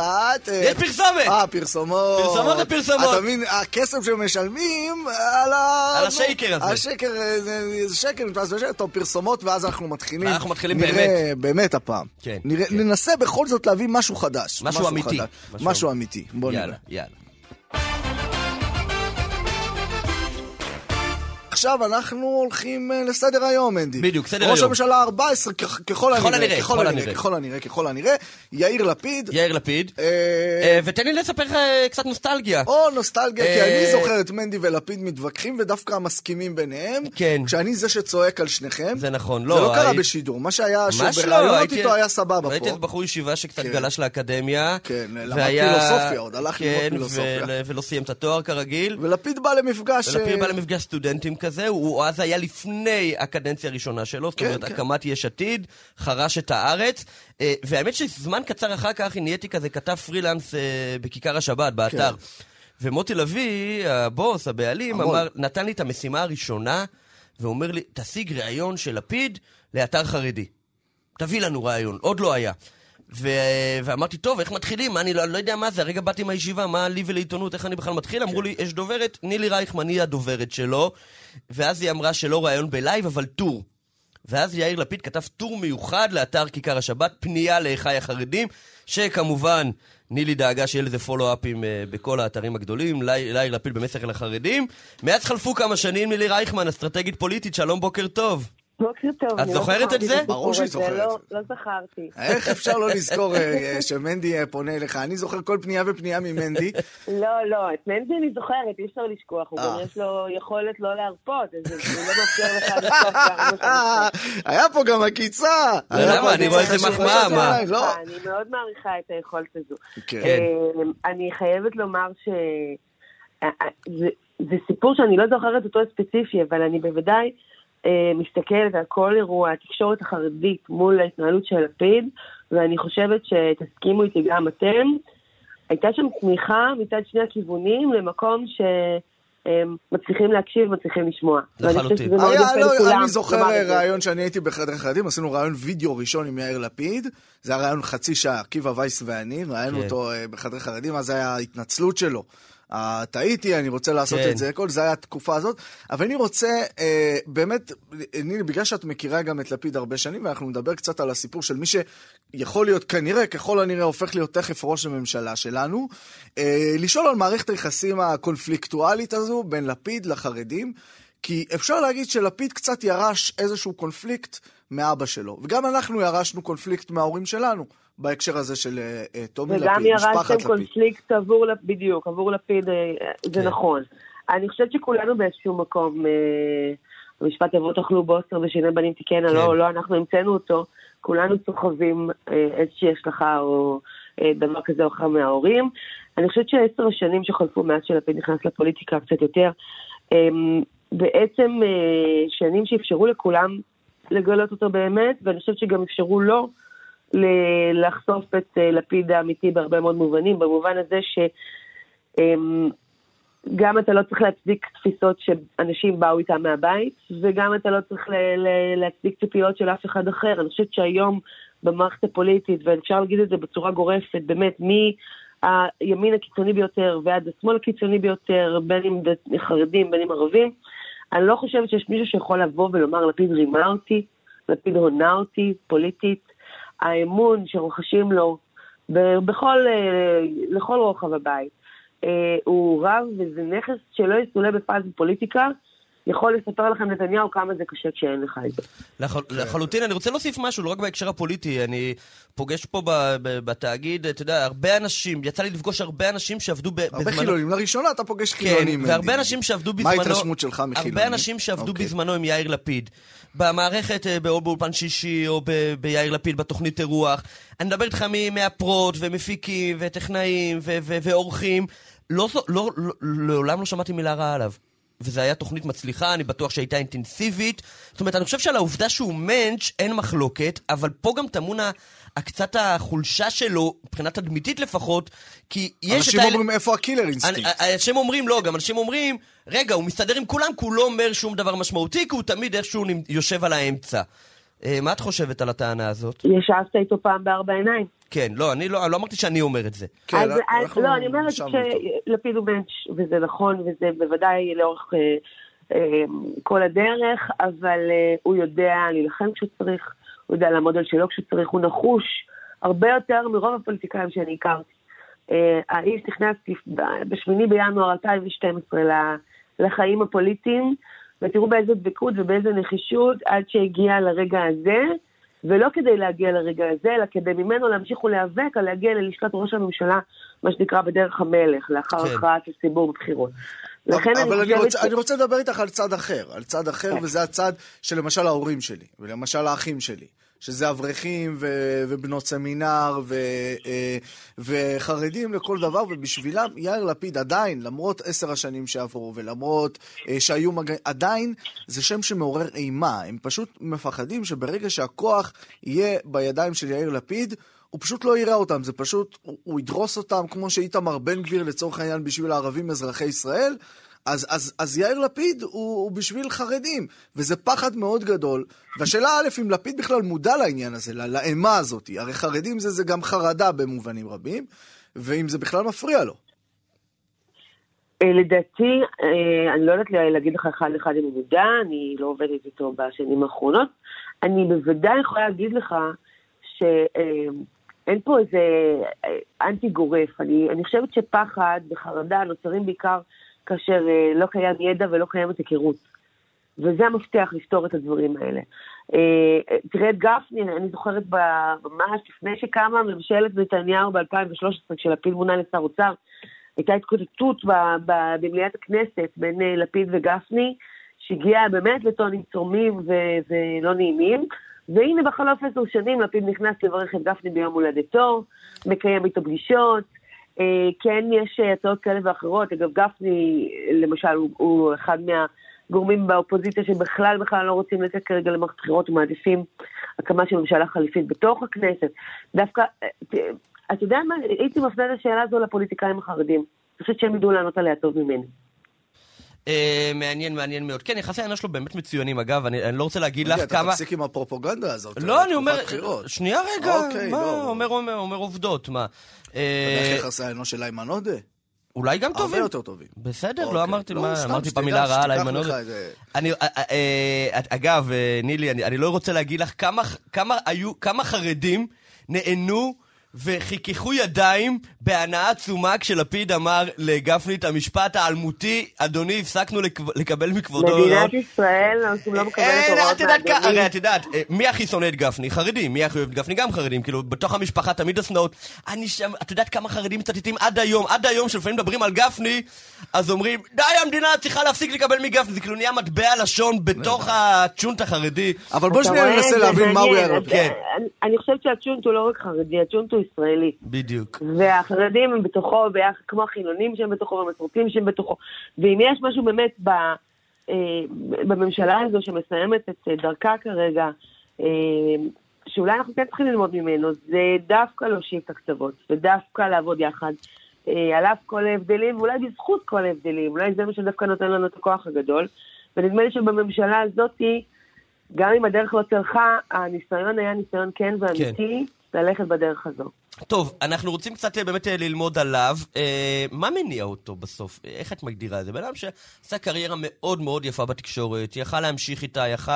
Speaker 4: יש פרסומת!
Speaker 3: אה, פרסומות.
Speaker 4: פרסומות ופרסומות.
Speaker 3: אתה מבין, הכסף שמשלמים על ה...
Speaker 4: על השקר הזה.
Speaker 3: השקר, אה, זה שקר, נתפס בשקר. טוב, פרסומות, ואז אנחנו מתחילים.
Speaker 4: אנחנו מתחילים
Speaker 3: נראה באמת הפעם.
Speaker 4: כן, כן.
Speaker 3: ננסה בכל זאת להביא משהו חדש.
Speaker 4: משהו אמיתי. משהו
Speaker 3: אמיתי. בוא נראה.
Speaker 4: יאללה, יאללה.
Speaker 3: עכשיו אנחנו הולכים אה, לסדר היום, אנדי.
Speaker 4: בדיוק, סדר
Speaker 3: ראש
Speaker 4: היום.
Speaker 3: הממשלה ה-14, ככל הנראה, ככל הנראה. ככל הנראה, ככל הנראה, יאיר לפיד.
Speaker 4: יאיר לפיד.
Speaker 3: אה,
Speaker 4: אה, ותן לי לספר לך קצת נוסטלגיה.
Speaker 3: או נוסטלגיה, כי אני זוכר את מנדי ולפיד מתווכחים ודווקא מסכימים ביניהם.
Speaker 4: כן.
Speaker 3: כשאני זה שצועק על שניכם.
Speaker 4: זה נכון,
Speaker 3: זה
Speaker 4: לא,
Speaker 3: לא קרה בשידור. מה שהיה,
Speaker 4: לא,
Speaker 3: שבראיונות
Speaker 4: הייתי-
Speaker 3: איתו היה סבבה
Speaker 4: ראיתי
Speaker 3: פה.
Speaker 4: איזה בחור ישיבה שקצת
Speaker 3: כן.
Speaker 4: גלש לאקדמיה.
Speaker 3: כן, למד פילוסופיה, עוד הלך ללמוד
Speaker 4: כן,
Speaker 3: פילוסופיה.
Speaker 4: ול- ולא סיים את התואר כרגיל.
Speaker 3: ולפיד בא למפגש...
Speaker 4: ולפיד בא למפגש סטודנטים כזה, הוא אז היה לפני הקדנציה הראשונה שלו, זאת
Speaker 3: כן,
Speaker 4: אומרת,
Speaker 3: כן.
Speaker 4: הקמת יש עתיד, חרש את הארץ, אה, והאמת שזמן קצר אחר כך נהייתי כזה כתב פרילנס אה, בכיכר השבת, באתר.
Speaker 3: כן.
Speaker 4: ומוטי לביא, הבוס, הבעלים. אמר, נתן לי את המשימה הראשונה, ואומר לי, תשיג ראיון של לפיד לאתר חרדי. תביא לנו רעיון, עוד לא היה. ו... ואמרתי, טוב, איך מתחילים? אני לא, לא יודע מה זה, הרגע באתי מהישיבה, מה לי ולעיתונות, איך אני בכלל מתחיל? אמרו לי, יש דוברת, נילי רייכמן היא הדוברת שלו, ואז היא אמרה שלא ראיון ב live, אבל טור. ואז יאיר לפיד כתב טור מיוחד לאתר כיכר השבת, פנייה לאחיי החרדים, שכמובן, נילי דאגה שיהיה לזה פולו-אפים אה, בכל האתרים הגדולים, לי- יאיר לפיד במסר אל החרדים. מאז חלפו כמה שנים, נילי רייכמן, אסטרטגית פוליטית, שלום, בוקר טוב.
Speaker 5: בוקר טוב.
Speaker 4: את
Speaker 5: לא
Speaker 4: זוכרת את זה?
Speaker 3: ברור שהיא
Speaker 5: הזה,
Speaker 3: זוכרת.
Speaker 5: לא- לא זכרתי.
Speaker 3: איך אפשר לא לזכור אה, אה, שמנדי אה, פונה אליך? אני זוכר כל פנייה ופנייה ממנדי.
Speaker 5: לא, לא, את מנדי אני זוכרת, אי אפשר לשכוח, הוא. גם יש לו מאפשר לא להרפות, אז הוא לא מאפשר לך עושה.
Speaker 3: היה פה גם עקיצה.
Speaker 4: לא, למה? אני רואה איזה
Speaker 3: חשובה
Speaker 4: מחמאה, מה?
Speaker 3: לא.
Speaker 5: אני מאוד מעריכה את היכולת הזו.
Speaker 3: כן.
Speaker 5: אני חייבת לומר ש... זה, זה סיפור שאני לא זוכרת אותו ספציפי, אבל אני בוודאי מסתכלת על כל אירוע התקשורת החרדית מול ההתנהלות של לפיד, ואני חושבת שתסכימו איתי גם אתם. הייתה שם תמיכה מצד שני הכיוונים למקום שמצליחים להקשיב, מצליחים לשמוע. ואני חושבת
Speaker 4: לחלוטין.
Speaker 3: היה, לא. אני זוכר. ראיון שאני הייתי בחדר חרדים, עשינו ראיון וידאו ראשון עם יאיר לפיד, זה היה ראיון חצי שעה, עקיבא וייס ואני, ראיינו
Speaker 4: כן.
Speaker 3: אותו אה, בחדר חרדים, אז זה היה ההתנצלות שלו. אה, טעיתי, אני רוצה לעשות
Speaker 4: כן.
Speaker 3: את זה, כל זה היה התקופה הזאת, אבל אני רוצה, אה, באמת, נילי, בגלל שאת מכירה גם את לפיד הרבה שנים, ואנחנו נדבר קצת על הסיפור של מי שיכול להיות כנראה, ככל הנראה, הופך להיות תכף ראש הממשלה שלנו, אה, לשאול על מערכת היחסים הקונפליקטואלית הזו בין לפיד לחרדים, כי אפשר להגיד שלפיד קצת ירש איזשהו קונפליקט מאבא שלו, וגם אנחנו ירשנו קונפליקט מההורים שלנו, בהקשר הזה של אה, טומי לפיד,
Speaker 5: וגם
Speaker 3: משפחת לפיד.
Speaker 5: קונפליקט עבור, בדיוק, עבור לפיד, אה, זה
Speaker 4: כן.
Speaker 5: נכון. אני חושבת שכולנו באיזשהו מקום, אה, המשפט אבות אכלו בוסר ושיני בנים תיקנה,
Speaker 4: כן.
Speaker 5: לא, לא אנחנו המצאנו אותו, כולנו סוחבים אה, איזושהי השלכה או אה, דבר כזה או אחר מההורים. אני חושבת שעשר השנים שחלפו מאז שלפיד נכנס לפוליטיקה, קצת יותר, אה, בעצם אה, שנים שאפשרו לכולם לגלות אותו באמת, ואני חושבת שגם אפשרו לו לחשוף את אה, לפיד האמיתי בהרבה מאוד מובנים, במובן הזה שגם אתה לא צריך להצדיק תפיסות שאנשים באו איתם מהבית, וגם אתה לא צריך להצדיק ציפיות של אף אחד אחר. אני חושבת שהיום במערכת הפוליטית, ואפשר להגיד את זה בצורה גורפת, באמת, מהימין הקיצוני ביותר ועד השמאל הקיצוני ביותר, בין אם חרדים, בין אם ערבים, אני לא חושבת שיש מישהו שיכול לבוא ולומר, לפיד רימה אותי, לפיד הונה אותי פוליטית. האמון שרוכשים לו בכל, אה, לכל רוחב הבית אה, הוא רב, וזה נכס שלא יסולא בפז בפוליטיקה. יכול לספר לכם נתניהו כמה זה קשה כשאין לך את זה.
Speaker 4: לח... לחלוטין, אני רוצה להוסיף משהו, לא רק בהקשר הפוליטי, אני פוגש פה ב... ב... בתאגיד, אתה יודע, הרבה אנשים, יצא לי לפגוש הרבה אנשים שעבדו ב...
Speaker 3: הרבה
Speaker 4: בזמנו...
Speaker 3: חילונים, לראשונה אתה פוגש
Speaker 4: כן,
Speaker 3: חילונים.
Speaker 4: והרבה
Speaker 3: מנדי.
Speaker 4: אנשים שעבדו
Speaker 3: מה
Speaker 4: בזמנו...
Speaker 3: ההתרשמות שלך מחילונים?
Speaker 4: הרבה אנשים שעבדו
Speaker 3: אוקיי.
Speaker 4: בזמנו עם יאיר לפיד. במערכת, אה, או באולפן שישי, או ב- ביאיר לפיד, בתוכנית אירוח. אני מדבר איתך מ- מהפרות, ומפיקים, וטכנאים, ו- ו- ועורכים. לא, לא, לא, לעולם לא שמעתי מילה רעה עליו. וזו הייתה תוכנית מצליחה, אני בטוח שהייתה אינטנסיבית. זאת אומרת, אני חושב שעל העובדה שהוא מענץ' אין מחלוקת, אבל פה גם טמון ה- קצת החולשה שלו, מבחינה תדמיתית לפחות, כי יש
Speaker 3: אנשים
Speaker 4: את האלה...
Speaker 3: אומרים איפה ה killer instinct.
Speaker 4: אני- אנשים אומרים, לא, גם אנשים אומרים, רגע, הוא מסתדר עם כולם כי הוא לא אומר שום דבר משמעותי, כי הוא תמיד איכשהו יושב על האמצע. אה, מה את חושבת על הטענה הזאת?
Speaker 5: ישבת איתו פעם בארבע עיניים.
Speaker 4: כן, לא, אני לא, לא אמרתי שאני אומר את זה.
Speaker 3: כן,
Speaker 5: אז,
Speaker 3: אנחנו
Speaker 5: אז, לא, אני אומרת. שלפיד הוא מענטש, וזה נכון, וזה בוודאי לאורך אה, אה, כל הדרך, אבל אה, הוא יודע להילחם כשהוא צריך, הוא יודע לעמוד על שלו כשהוא צריך, הוא נחוש הרבה יותר מרוב הפוליטיקאים שאני הכרתי. אה, האיש נכנס ב-8 בינואר 2012 ל- לחיים הפוליטיים, ותראו באיזה דבקות ובאיזה נחישות עד שהגיע לרגע הזה. ולא כדי להגיע לרגע הזה, אלא כדי ממנו להמשיך ולהיאבק על להגיע ללשכת ראש הממשלה, מה שנקרא בדרך המלך, לאחר
Speaker 4: כן.
Speaker 5: הכרעת הציבור בבחירות. לכן
Speaker 3: אבל אני
Speaker 5: חושבת
Speaker 3: רוצה,
Speaker 5: ש-
Speaker 3: אני רוצה לדבר איתך על צד אחר, על צד אחר,
Speaker 5: כן.
Speaker 3: וזה הצד של למשל ההורים שלי, ולמשל האחים שלי, שזה אברכים ו- ובנות סמינר ו- אה, וחרדים לכל דבר, ובשבילם יאיר לפיד עדיין, למרות עשר השנים שעברו, ולמרות אה, שהיו מגעים, עדיין זה שם שמעורר אימה. הם פשוט מפחדים שברגע שהכוח יהיה בידיים של יאיר לפיד, הוא פשוט לא יראה אותם, זה פשוט, הוא, הוא ידרוס אותם כמו שאיתמר בן גביר לצורך העניין בשביל הערבים אזרחי ישראל, אז, אז, אז יאיר לפיד הוא, הוא בשביל חרדים, וזה פחד מאוד גדול. והשאלה א', אם לפיד בכלל מודע לעניין הזה, לאימה הזאת, הרי חרדים זה, זה גם חרדה במובנים רבים, ואם זה בכלל מפריע לו.
Speaker 5: אה, לדעתי, אה, אני לא יודעת להגיד לך אחד אחד אם הוא מודע, אני לא עובדת איתו בשנים האחרונות. אני בוודאי יכולה להגיד לך שאין פה איזה אה, אנטי גורף. אני, אני חושבת שפחד וחרדה נוצרים בעיקר כאשר אה, לא קיים ידע ולא קיימת היכרות. וזה המפתח לפתור את הדברים האלה. אה, תראה את גפני, אני זוכרת ממש לפני שקמה ממשלת נתניהו ב-2013, כשלפיד מונה לשר אוצר, הייתה התקוטטות במליאת הכנסת בין אה, לפיד וגפני, שהגיעה באמת לטונים צורמים ולא נעימים. והנה בחלוף עשר שנים לפיד נכנס לברך את גפני ביום הולדתו, מקיים איתו פגישות, כן יש הצעות כאלה ואחרות, אגב גפני למשל הוא, הוא אחד מהגורמים באופוזיציה שבכלל בכלל לא רוצים לצאת כרגע למערכת בחירות ומעדיפים הקמה של ממשלה חליפית בתוך הכנסת. דווקא, אה, אתה יודע מה, הייתי מפנה את השאלה הזו לפוליטיקאים החרדים. אני חושבת שהם ידעו לענות עליה טוב ממני.
Speaker 4: אה, מעניין, מעניין מאוד. כן, יחסי האנוש שלו באמת מצוינים. אגב, אני לא רוצה להגיד לך כמה...
Speaker 3: אתה תפסיק עם הפרופוגנדה הזאת.
Speaker 4: לא, אני אומר... שנייה רגע, אוקיי, מה? לא. אומר עובדות, מה?
Speaker 3: אתה יודע איך יחסי האנוש של איימן עודה?
Speaker 4: אולי גם טובים.
Speaker 3: הרבה יותר טובים.
Speaker 4: בסדר, לא אוקיי. אמרתי לא, מה, אמרתי פעם מילה רעה על איימן עודה. אני, אה, אה, אגב, נילי, אני לא רוצה להגיד לך כמה חרדים נהנו וחיככו ידיים בהנאה עצומה כשלפיד אמר לגפני את המשפט האלמותי, אדוני, הפסקנו לקבל מכבודו.
Speaker 5: מדינת ישראל לא מקבלת הוראות
Speaker 4: מהאדוני. הרי את יודעת, אה, מי הכי שונא את גפני? חרדים. מי הכי אוהב את גפני? גם חרדים. כאילו, בתוך המשפחה תמיד השנאות. אני שם, את יודעת כמה חרדים מצטטים עד היום, עד היום שלפעמים מדברים על גפני, אז אומרים, די, המדינה צריכה להפסיק לקבל מגפני. זה כאילו נהיה מטבע לשון בתוך הצ'ונט החרדי.
Speaker 3: אבל בוא שנייה ננסה להבין מה הוא יערב.
Speaker 5: אני חושבת שהצ'ונט הוא לא רק חרדי, הצ'ונט הוא ישראלי.
Speaker 4: בדיוק.
Speaker 5: והחרדים הם בתוכו, ביחד, כמו החילונים שהם בתוכו, והמסורתיים שהם בתוכו. ואם יש משהו באמת ב, אה, בממשלה הזו שמסיימת את דרכה כרגע, אה, שאולי אנחנו כן צריכים ללמוד ממנו, זה דווקא להושיב את הקצוות, ודווקא לעבוד יחד. אה, על אף כל ההבדלים, ואולי בזכות כל ההבדלים, אולי זה מה שדווקא נותן לנו את הכוח הגדול. ונדמה לי שבממשלה הזאתי, גם אם הדרך לא צלחה, הניסיון היה ניסיון כן ואמיתי כן. ללכת בדרך הזו.
Speaker 4: טוב, אנחנו רוצים קצת אה, באמת אה, ללמוד עליו. אה, מה מניע אותו בסוף? איך את מגדירה את זה? בן אדם שעשה קריירה מאוד מאוד יפה בתקשורת, יכל להמשיך איתה, יכל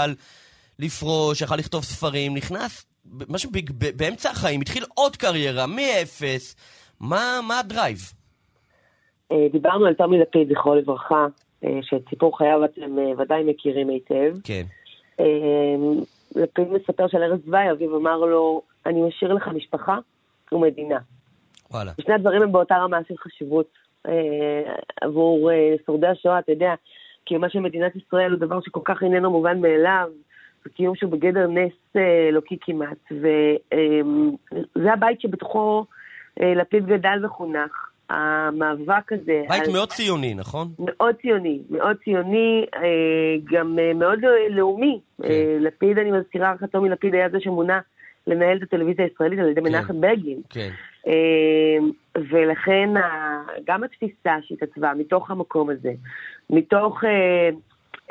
Speaker 4: לפרוש, יכל לכתוב ספרים, נכנס משהו באמצע החיים, התחיל עוד קריירה, מאפס. מה, מה הדרייב?
Speaker 5: דיברנו על תמי לפיד, זכרו לברכה, שאת סיפור חייו אתם ודאי מכירים היטב.
Speaker 4: כן.
Speaker 5: לפיד מספר של ארז צוואי, אביו אמר לו, אני משאיר לך משפחה ומדינה.
Speaker 4: וואלה.
Speaker 5: ושני הדברים הם באותה רמה של חשיבות אה, עבור אה, שורדי השואה, אתה יודע, קיומה של מדינת ישראל הוא דבר שכל כך איננו מובן מאליו, זה קיום שהוא בגדר נס אה, אלוקי כמעט, וזה אה, הבית שבתוכו אה, לפיד גדל וחונך. המאבק הזה...
Speaker 4: בית על... מאוד ציוני, נכון?
Speaker 5: מאוד ציוני, מאוד ציוני, אה, גם אה, מאוד לאומי. כן. אה, לפיד, אני מזכירה, חתומי לפיד היה זה שמונה לנהל את הטלוויזיה הישראלית על ידי כן, מנחם בגין.
Speaker 4: כן.
Speaker 5: אמ, ולכן גם התפיסה שהתעצבה מתוך המקום הזה, מתוך אה,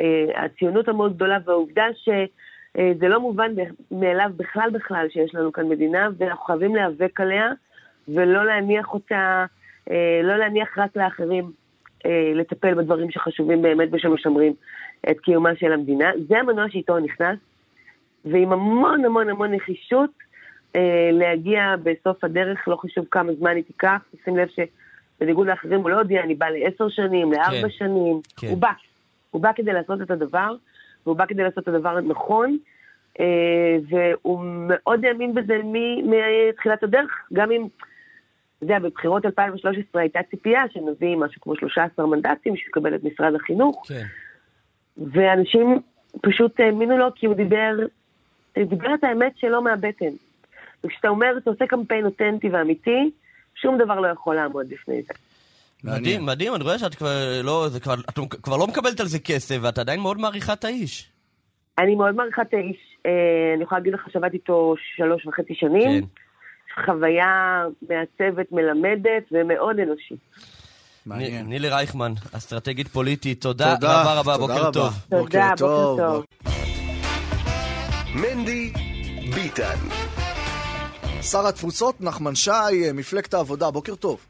Speaker 5: אה, הציונות המאוד גדולה והעובדה שזה לא מובן מאליו בכלל בכלל שיש לנו כאן מדינה, ואנחנו חייבים להיאבק עליה ולא להניח אותה, אה, לא להניח רק לאחרים לטפל בדברים שחשובים באמת ושמשמרים את קיומה של המדינה. זה המנוע שאיתו נכנס. ועם המון המון המון נחישות אה, להגיע בסוף הדרך, לא חשוב כמה זמן היא תיקח, שים לב שבניגוד לאחרים הוא לא הודיע, אני בא לעשר שנים, לארבע כן. שנים, כן. הוא בא, הוא בא כדי לעשות את הדבר, והוא בא כדי לעשות את הדבר הנכון, אה, והוא מאוד האמין בזה מתחילת הדרך, גם אם, אתה יודע, בבחירות 2013 הייתה ציפייה שנביא משהו כמו 13 מנדטים, שיקבל את משרד החינוך,
Speaker 4: כן.
Speaker 5: ואנשים פשוט האמינו לו כי הוא דיבר דיבר את האמת שלו מהבטן. וכשאתה אומר, אתה עושה קמפיין אותנטי ואמיתי, שום דבר לא יכול לעמוד בפני זה.
Speaker 4: מדהים, מדהים, אני רואה שאת כבר לא, זה כבר, את כבר לא מקבלת על זה כסף, ואת עדיין מאוד מעריכה את האיש.
Speaker 5: אני מאוד מעריכה את האיש. אה, אני יכולה להגיד לך שעבדתי איתו שלוש וחצי שנים. כן. חוויה מעצבת, מלמדת ומאוד אנושית.
Speaker 4: מעניין. נילי רייכמן, אסטרטגית פוליטית, תודה רבה רבה, בוקר טוב.
Speaker 5: תודה, בוקר טוב.
Speaker 2: מנדי ביטן.
Speaker 3: שר התפוצות נחמן שי, מפלגת העבודה, בוקר טוב.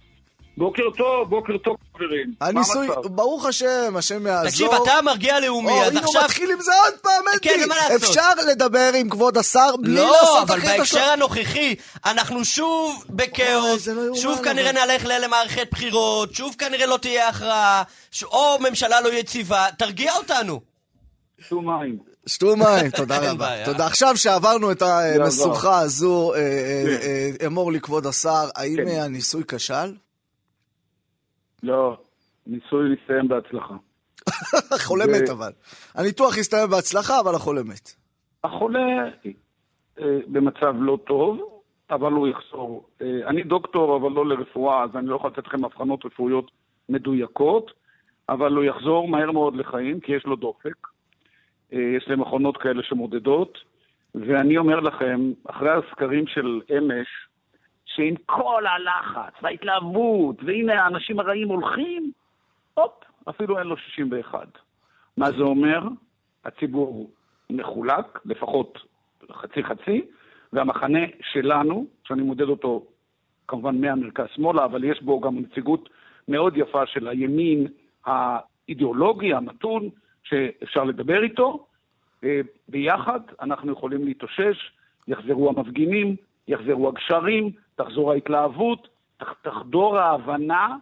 Speaker 6: בוקר טוב, בוקר טוב חברים.
Speaker 3: הניסוי, ברוך השם, השם יעזור.
Speaker 4: תקשיב, אתה מרגיע לאומי, אז עכשיו... או,
Speaker 3: הנה הוא מתחיל עם זה עוד פעם, אנטי.
Speaker 4: כן, מה לעשות?
Speaker 3: אפשר לדבר עם כבוד השר בלי
Speaker 4: לא,
Speaker 3: לעשות
Speaker 4: השלב. לא, אבל בהקשר הנוכחי, אנחנו שוב בכאוס, לא שוב כנראה נלך למערכת בחירות, שוב כנראה לא תהיה הכרעה, או ממשלה לא יציבה, תרגיע אותנו.
Speaker 6: שתו מים.
Speaker 3: שתו מים, תודה רבה. תודה. עכשיו שעברנו את המשוכה הזו, אה, אה,
Speaker 6: כן.
Speaker 3: אה, אמור לי כבוד השר, האם
Speaker 6: כן.
Speaker 3: הניסוי כשל?
Speaker 6: לא, ניסוי להסתיים בהצלחה.
Speaker 3: החולה מת אבל. הניתוח הסתיים בהצלחה, אבל החולה מת.
Speaker 6: החולה במצב לא טוב, אבל הוא יחזור. אה, אני דוקטור, אבל לא לרפואה, אז אני לא יכול לתת לכם הבחנות רפואיות מדויקות, אבל הוא יחזור מהר מאוד לחיים, כי יש לו דופק. אה, יש להם מכונות כאלה שמודדות, ואני אומר לכם, אחרי הסקרים של אמש, שעם כל הלחץ וההתלהבות, והנה האנשים הרעים הולכים, הופ, אפילו אין לו 61. מה זה אומר? הציבור מחולק, לפחות חצי-חצי, והמחנה שלנו, שאני מודד אותו כמובן מהמרכז-שמאלה, אבל יש בו גם נציגות מאוד יפה של הימין האידיאולוגי, המתון, שאפשר לדבר איתו. אה, ביחד אנחנו יכולים להתאושש, יחזרו המפגינים, יחזרו הגשרים, תחזור ההתלהבות, תח- תחדור ההבנה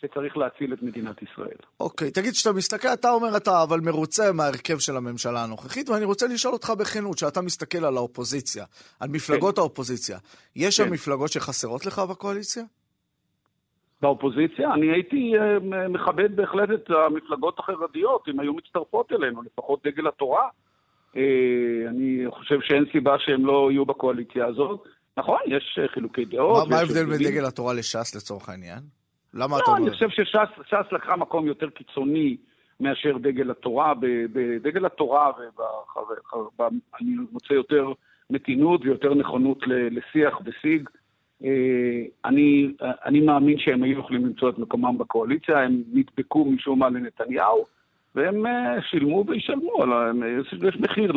Speaker 6: שצריך להציל את מדינת ישראל.
Speaker 3: אוקיי, תגיד, כשאתה מסתכל, אתה אומר אתה אבל מרוצה מההרכב של הממשלה הנוכחית, ואני רוצה לשאול אותך בכנות, שאתה מסתכל על האופוזיציה, על מפלגות האופוזיציה, יש שם
Speaker 6: כן.
Speaker 3: מפלגות שחסרות לך בקואליציה?
Speaker 6: באופוזיציה, אני הייתי אה, מכבד בהחלט את המפלגות החרדיות, אם היו מצטרפות אלינו, לפחות דגל התורה. אה, אני חושב שאין סיבה שהם לא יהיו בקואליציה הזאת. נכון, יש אה, חילוקי דעות.
Speaker 3: מה- ההבדל בין. דגל התורה לש"ס לצורך העניין? למה אתה
Speaker 6: לא,
Speaker 3: אומר?
Speaker 6: אני חושב שש"ס ש"ס לקחה מקום יותר קיצוני מאשר דגל התורה. בדגל התורה, אני מוצא יותר מתינות ויותר נכונות לשיח ושיג. אה, אני, אני מאמין שהם היו יכולים למצוא את מקומם בקואליציה, הם נדבקו משום מה לנתניהו, והם אה, שילמו וישלמו, יש, מחיר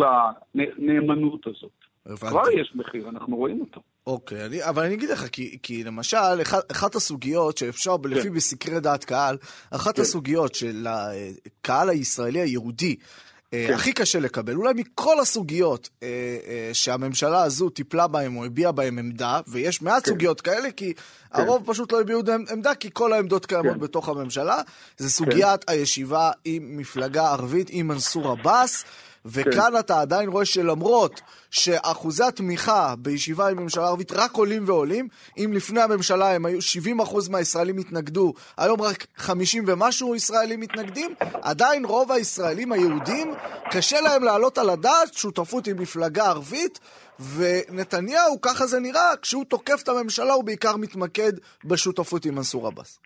Speaker 6: לנאמנות הזאת.
Speaker 3: הבנתי.
Speaker 6: כבר יש מחיר, אנחנו רואים אותו.
Speaker 3: אוקיי, אני, אבל אני אגיד לך, כי, כי למשל, אחת, אחת הסוגיות שאפשר, לפי בסקרי דעת קהל, אחת
Speaker 6: כן.
Speaker 3: הסוגיות של הקהל הישראלי היהודי, אה,
Speaker 6: כן.
Speaker 3: הכי קשה לקבל, אולי מכל הסוגיות אה, אה, שהממשלה הזו טיפלה בהן או הביעה בהן עמדה, ויש מעט
Speaker 6: כן.
Speaker 3: סוגיות כאלה, כי הרוב פשוט לא הביעו עמ- עמדה, כי כל העמדות קיימות
Speaker 6: כן.
Speaker 3: בתוך הממשלה, זה סוגיית הישיבה עם מפלגה ערבית, עם מנסור עבאס. וכאן אתה עדיין רואה שלמרות שאחוזי התמיכה בישיבה עם ממשלה ערבית רק עולים ועולים, אם לפני הממשלה הם היו 70% מהישראלים התנגדו, היום רק 50 ומשהו ישראלים מתנגדים, עדיין רוב הישראלים היהודים קשה להם להעלות על הדעת שותפות עם מפלגה ערבית, ונתניהו, ככה זה נראה, כשהוא תוקף את הממשלה הוא בעיקר מתמקד בשותפות עם מנסור עבאס.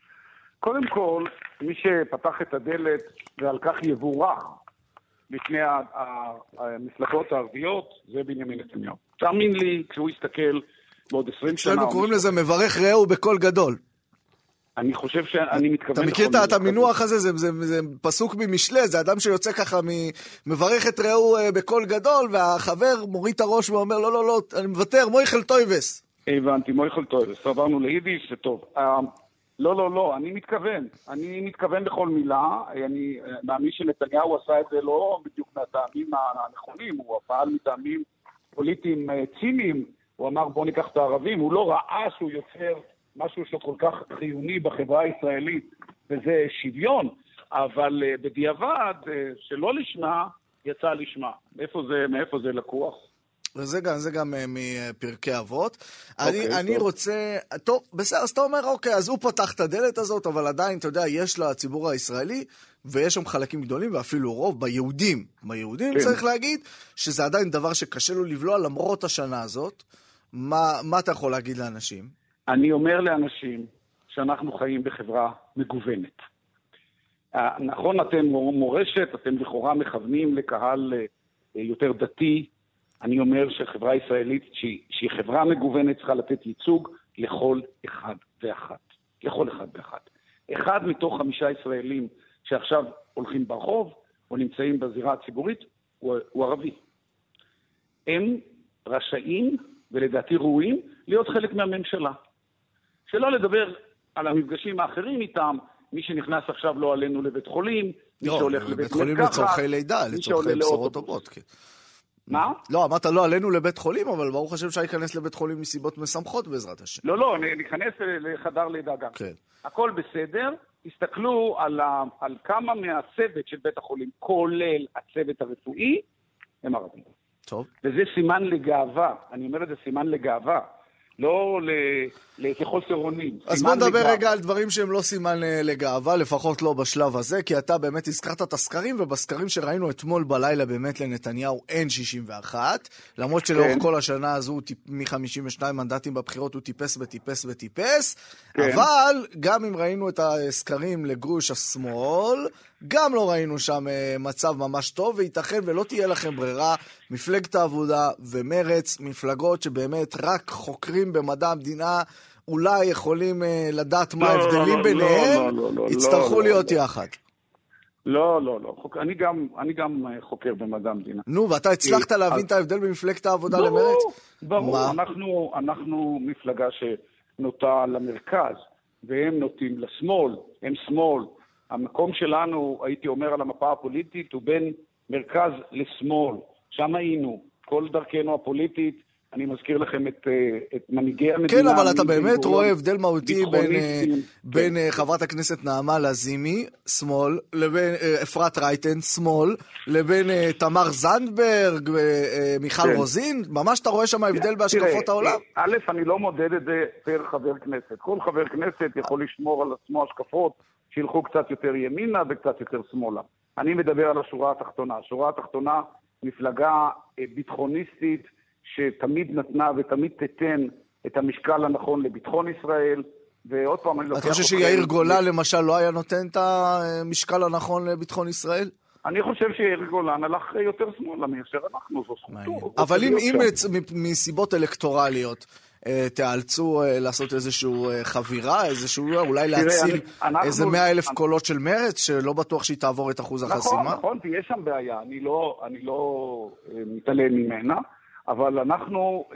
Speaker 6: קודם כל, מי שפתח את הדלת, ועל כך יבורך, בפני ה- המפלגות הערביות, זה בנימין נתניהו. תאמין לי, כשהוא יסתכל בעוד 20 שנה...
Speaker 3: אצלנו קוראים לזה מברך רעהו בקול גדול.
Speaker 6: אני חושב שאני מתכוון...
Speaker 3: אתה מכיר את- המינוח. הזה? זה, זה, זה פסוק ממשלי, זה אדם שיוצא ככה, מ- מברך את רעהו אה, בקול גדול, והחבר מוריד את הראש ואומר, לא, לא, לא, אני מוותר, מויכל טויבס.
Speaker 6: הבנתי, מויכל טויבס, עברנו ליידיש, זה טוב. לא, לא, לא, אני מתכוון. אני מתכוון לכל מילה. אני מאמין שנתניהו עשה את זה לא בדיוק מהטעמים הנכונים, הוא פעל מטעמים פוליטיים אה, ציניים. הוא אמר, בואו ניקח את הערבים. הוא לא ראה שהוא יוצר משהו שכל כך חיוני בחברה הישראלית, וזה שוויון. אבל אה, בדיעבד, אה, שלא לשמה, יצא לשמה. מאיפה זה, מאיפה זה לקוח?
Speaker 3: וזה גם, זה גם אה, מפרקי אבות.
Speaker 6: אוקיי,
Speaker 3: אני, אני
Speaker 6: טוב.
Speaker 3: רוצה... טוב, בסדר, אז אתה אומר, אוקיי, אז הוא פתח את הדלת הזאת, אבל עדיין, אתה יודע, יש לציבור הישראלי, ויש שם חלקים גדולים, ואפילו רוב, ביהודים. ביהודים
Speaker 6: כן.
Speaker 3: צריך להגיד, שזה עדיין דבר שקשה לו לבלוע למרות השנה הזאת. מה, מה אתה יכול להגיד לאנשים?
Speaker 6: אני אומר לאנשים שאנחנו חיים בחברה מגוונת. נכון, אתם מורשת, אתם לכאורה מכוונים לקהל אה, יותר דתי. אני אומר שחברה ישראלית שהיא, שהיא חברה מגוונת צריכה לתת ייצוג לכל אחד ואחת. לכל אחד ואחת. אחד מתוך חמישה ישראלים שעכשיו הולכים ברחוב או נמצאים בזירה הציבורית הוא, הוא ערבי. הם רשאים, ולדעתי ראויים, להיות חלק מהממשלה. שלא לדבר על המפגשים האחרים איתם, מי שנכנס עכשיו לא עלינו לבית חולים, מי
Speaker 3: לא,
Speaker 6: שהולך לבית
Speaker 3: בית חולים לצורכי לידה, לצורכי בשורות. טובות. כן.
Speaker 6: מה?
Speaker 3: לא, אמרת לא עלינו לבית חולים, אבל ברוך השם אפשר להיכנס לבית חולים מסיבות משמחות בעזרת השם.
Speaker 6: לא, לא, ניכנס לחדר לידה גם.
Speaker 3: כן.
Speaker 6: הכל בסדר, תסתכלו על, ה, על כמה מהצוות של בית החולים, כולל הצוות הרפואי, הם ערבים.
Speaker 3: טוב.
Speaker 6: וזה סימן לגאווה. אני אומר את זה סימן לגאווה. לא לחוסר אונים.
Speaker 3: אז בוא נדבר רגע על דברים שהם לא סימן אה, לגאווה, לפחות לא בשלב הזה, כי אתה באמת הזכרת את הסקרים, ובסקרים שראינו אתמול בלילה באמת לנתניהו אין 61, למרות שלאורך כן. כל השנה הזו מ-52 מנדטים בבחירות הוא טיפס וטיפס וטיפס, כן. אבל גם אם ראינו את הסקרים לגוש השמאל, גם לא ראינו שם uh, מצב ממש טוב, וייתכן ולא תהיה לכם ברירה. מפלגת העבודה ומרץ, מפלגות שבאמת רק חוקרים במדע המדינה אולי יכולים uh, לדעת מה לא, ההבדלים לא, ביניהם, לא, לא, לא, יצטרכו להיות. יחד.
Speaker 6: לא, לא, לא. אני גם, אני גם אה, חוקר במדע המדינה.
Speaker 3: נו, ואתה הצלחת להבין אז... את ההבדל במפלגת העבודה ברור, למרץ?
Speaker 6: ברור, ברור. אנחנו, אנחנו מפלגה שנוטה למרכז, והם נוטים לשמאל, הם שמאל. המקום שלנו, הייתי אומר, על המפה הפוליטית הוא בין מרכז לשמאל. שם היינו. כל דרכנו הפוליטית, אני מזכיר לכם את, אה, את מנהיגי המדינה.
Speaker 3: כן, אבל אתה באמת רואה הבדל מהותי בין, אה, בין כן. חברת הכנסת נעמה לזימי, שמאל, לבין אפרת רייטן, שמאל, לבין תמר זנדברג, מיכל כן. רוזין? ממש אתה רואה שם הבדל בהשקפות העולם?
Speaker 6: א', אני לא מודד את זה פר חבר כנסת. כל חבר כנסת יכול לשמור על עצמו השקפות שילכו קצת יותר ימינה וקצת יותר שמאלה. אני מדבר על השורה התחתונה. השורה התחתונה, מפלגה אה, ביטחוניסטית שתמיד נתנה ותמיד תיתן את המשקל הנכון לביטחון ישראל. ועוד פעם, אני לוקח...
Speaker 3: אתה חושב שיאיר גולן למשל לא היה נותן את המשקל הנכון לביטחון ישראל?
Speaker 6: אני חושב שיאיר גולן הלך יותר שמאלה מאשר אנחנו, זו זכותו.
Speaker 3: אבל אם מסיבות אלקטורליות, אה, תיאלצו אה, לעשות איזושהי אה, חבירה, איזשהו, אולי להציל איזה מאה אלף קולות של מרץ, שלא בטוח שהיא תעבור את אחוז
Speaker 6: נכון,
Speaker 3: החסימה?
Speaker 6: נכון, נכון, תהיה שם בעיה, אני לא, אני לא מתעלם ממנה, אבל אנחנו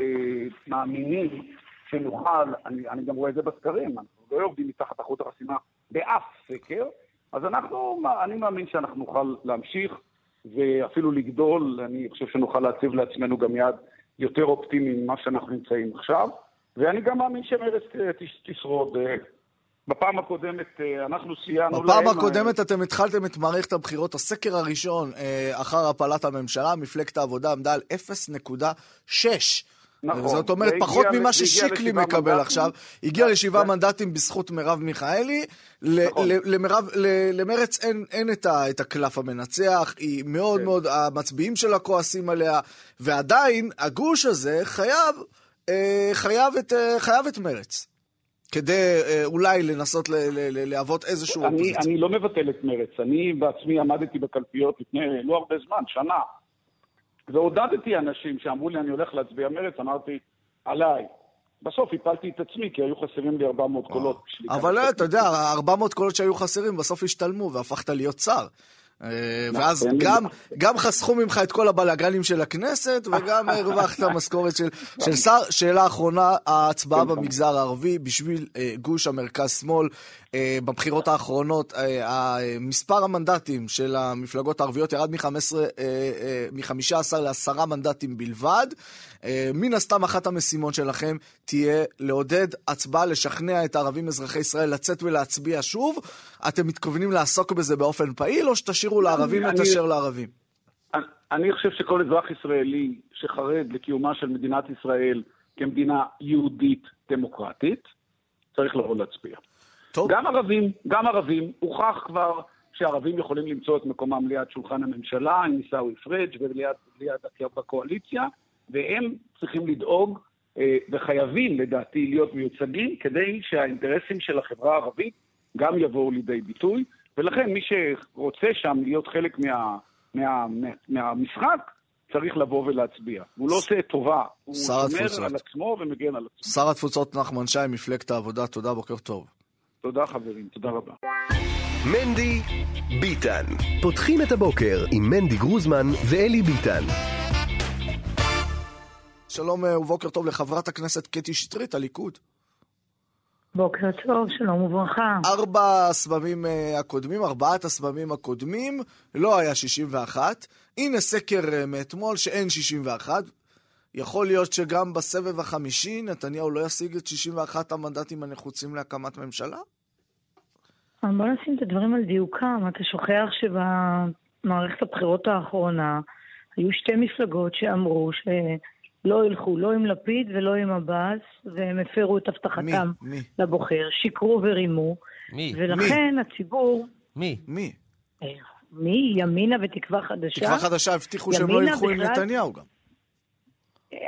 Speaker 6: מאמינים שנוכל, אני, אני גם רואה את זה בסקרים, אנחנו לא יורדים מתחת אחוז החסימה באף סקר, אז אנחנו, אני מאמין שאנחנו נוכל להמשיך ואפילו לגדול, אני חושב שנוכל להציב לעצמנו גם יעד יותר אופטימי ממה שאנחנו נמצאים עכשיו, ואני גם מאמין שמרצ אה, תשרוד. אה, בפעם הקודמת אה, אנחנו סייענו
Speaker 3: להם... בפעם הקודמת אתם התחלתם את מערכת הבחירות, הסקר הראשון אחר הפלת הממשלה, מפלגת העבודה עמדה על 0.6. נכון. זאת אומרת, פחות ממה ששיקלי מקבל מנדטים. עכשיו. הגיע כן, לשבעה. מנדטים בזכות מרב מיכאלי. נכון. למרץ אין, אין את, ה, את הקלף המנצח, היא מאוד כן. מאוד, המצביעים שלה כועסים עליה, ועדיין הגוש הזה חייב, אה, חייב, את, אה, חייב את מרץ. כדי אה, אולי לנסות להוות איזשהו
Speaker 6: אופוזיציה. אני לא מבטל את מרץ. אני בעצמי עמדתי בקלפיות לפני לא הרבה זמן, שנה. ועודדתי אנשים שאמרו לי, אני הולך להצביע מרץ, אמרתי, עליי. בסוף הפלתי את עצמי, כי היו חסרים לי 400 קולות.
Speaker 3: אבל אתה יודע, 400 קולות שהיו חסרים בסוף השתלמו והפכת להיות שר. אה, ואז גם, גם חסכו ממך את כל הבלאגנים של הכנסת, וגם הרווחת משכורת של, של שר. שאלה אחרונה, ההצבעה כן, במגזר הערבי בשביל אה, גוש המרכז-שמאל. אה, בבחירות האחרונות, מספר המנדטים של המפלגות הערביות ירד מ-15 ל-10 מנדטים בלבד. מן הסתם אחת המשימות שלכם תהיה לעודד הצבעה, לשכנע את הערבים אזרחי ישראל לצאת ולהצביע שוב. אתם מתכוונים לעסוק בזה באופן פעיל, או שתשאירו לערבים את אשר לערבים?
Speaker 6: אני חושב שכל אזרח ישראלי שחרד לקיומה של מדינת ישראל כמדינה יהודית דמוקרטית, צריך לבוא להצביע. טוב. גם ערבים, גם ערבים, הוכח כבר שערבים יכולים למצוא את מקומם ליד שולחן הממשלה, עם עיסאווי פריג' וליד בקואליציה, והם צריכים לדאוג אה, וחייבים לדעתי להיות מיוצגים כדי שהאינטרסים של החברה הערבית גם יבואו לידי ביטוי, ולכן מי שרוצה שם להיות חלק מה, מה, מה, מהמשחק, צריך לבוא ולהצביע. הוא לא עושה טובה, הוא שומר על עצמו ומגן על עצמו.
Speaker 3: שר התפוצות נחמן שי, מפלגת העבודה, תודה, בוקר טוב.
Speaker 6: תודה חברים, תודה רבה.
Speaker 2: מנדי ביטן. פותחים את הבוקר עם מנדי גרוזמן ואלי ביטן.
Speaker 3: שלום אה, ובוקר טוב לחברת הכנסת קטי שטרית, הליכוד.
Speaker 7: בוקר טוב, שלום וברכה.
Speaker 3: ארבע הסבבים uh, הקודמים, ארבעת הסבבים הקודמים, לא היה 61. הנה סקר uh, מאתמול שאין 61. יכול להיות שגם בסבב החמישי נתניהו לא ישיג את 61 המנדטים הנחוצים להקמת ממשלה?
Speaker 7: בוא נשים את הדברים על דיוקם. אתה שוכח שבמערכת הבחירות האחרונה היו שתי מפלגות שאמרו שלא ילכו לא עם לפיד ולא עם עבאס, והם הפרו את הבטחתם
Speaker 3: מי? מי?
Speaker 7: לבוחר, שיקרו ורימו,
Speaker 4: מי?
Speaker 7: ולכן הציבור...
Speaker 4: מי?
Speaker 3: מי?
Speaker 7: אה, מי? ימינה ותקווה חדשה?
Speaker 3: תקווה חדשה הבטיחו שהם לא ילכו עם
Speaker 7: בכלל-
Speaker 3: נתניהו גם.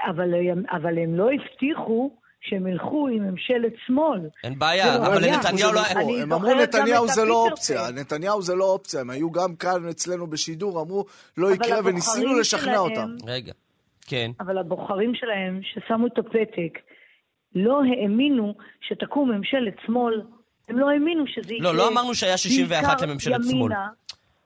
Speaker 7: אבל, אבל הם לא הבטיחו שהם ילכו עם ממשלת שמאל.
Speaker 4: אין בעיה,
Speaker 7: לא
Speaker 4: אבל. לנתניהו לא...
Speaker 3: הם אמרו נתניהו זה לא אופציה. נתניהו זה לא אופציה, הם היו גם כאן אצלנו בשידור, אמרו לא יקרה וניסינו לשכנע
Speaker 7: שלהם-
Speaker 3: אותם.
Speaker 4: רגע. כן.
Speaker 7: אבל הבוחרים שלהם, ששמו את הפתק, לא האמינו שתקום ממשלת שמאל. הם לא האמינו שזה יקרה.
Speaker 4: לא, לא אמרנו שהיה 61
Speaker 7: בעיקר
Speaker 4: לממשלת שמאל.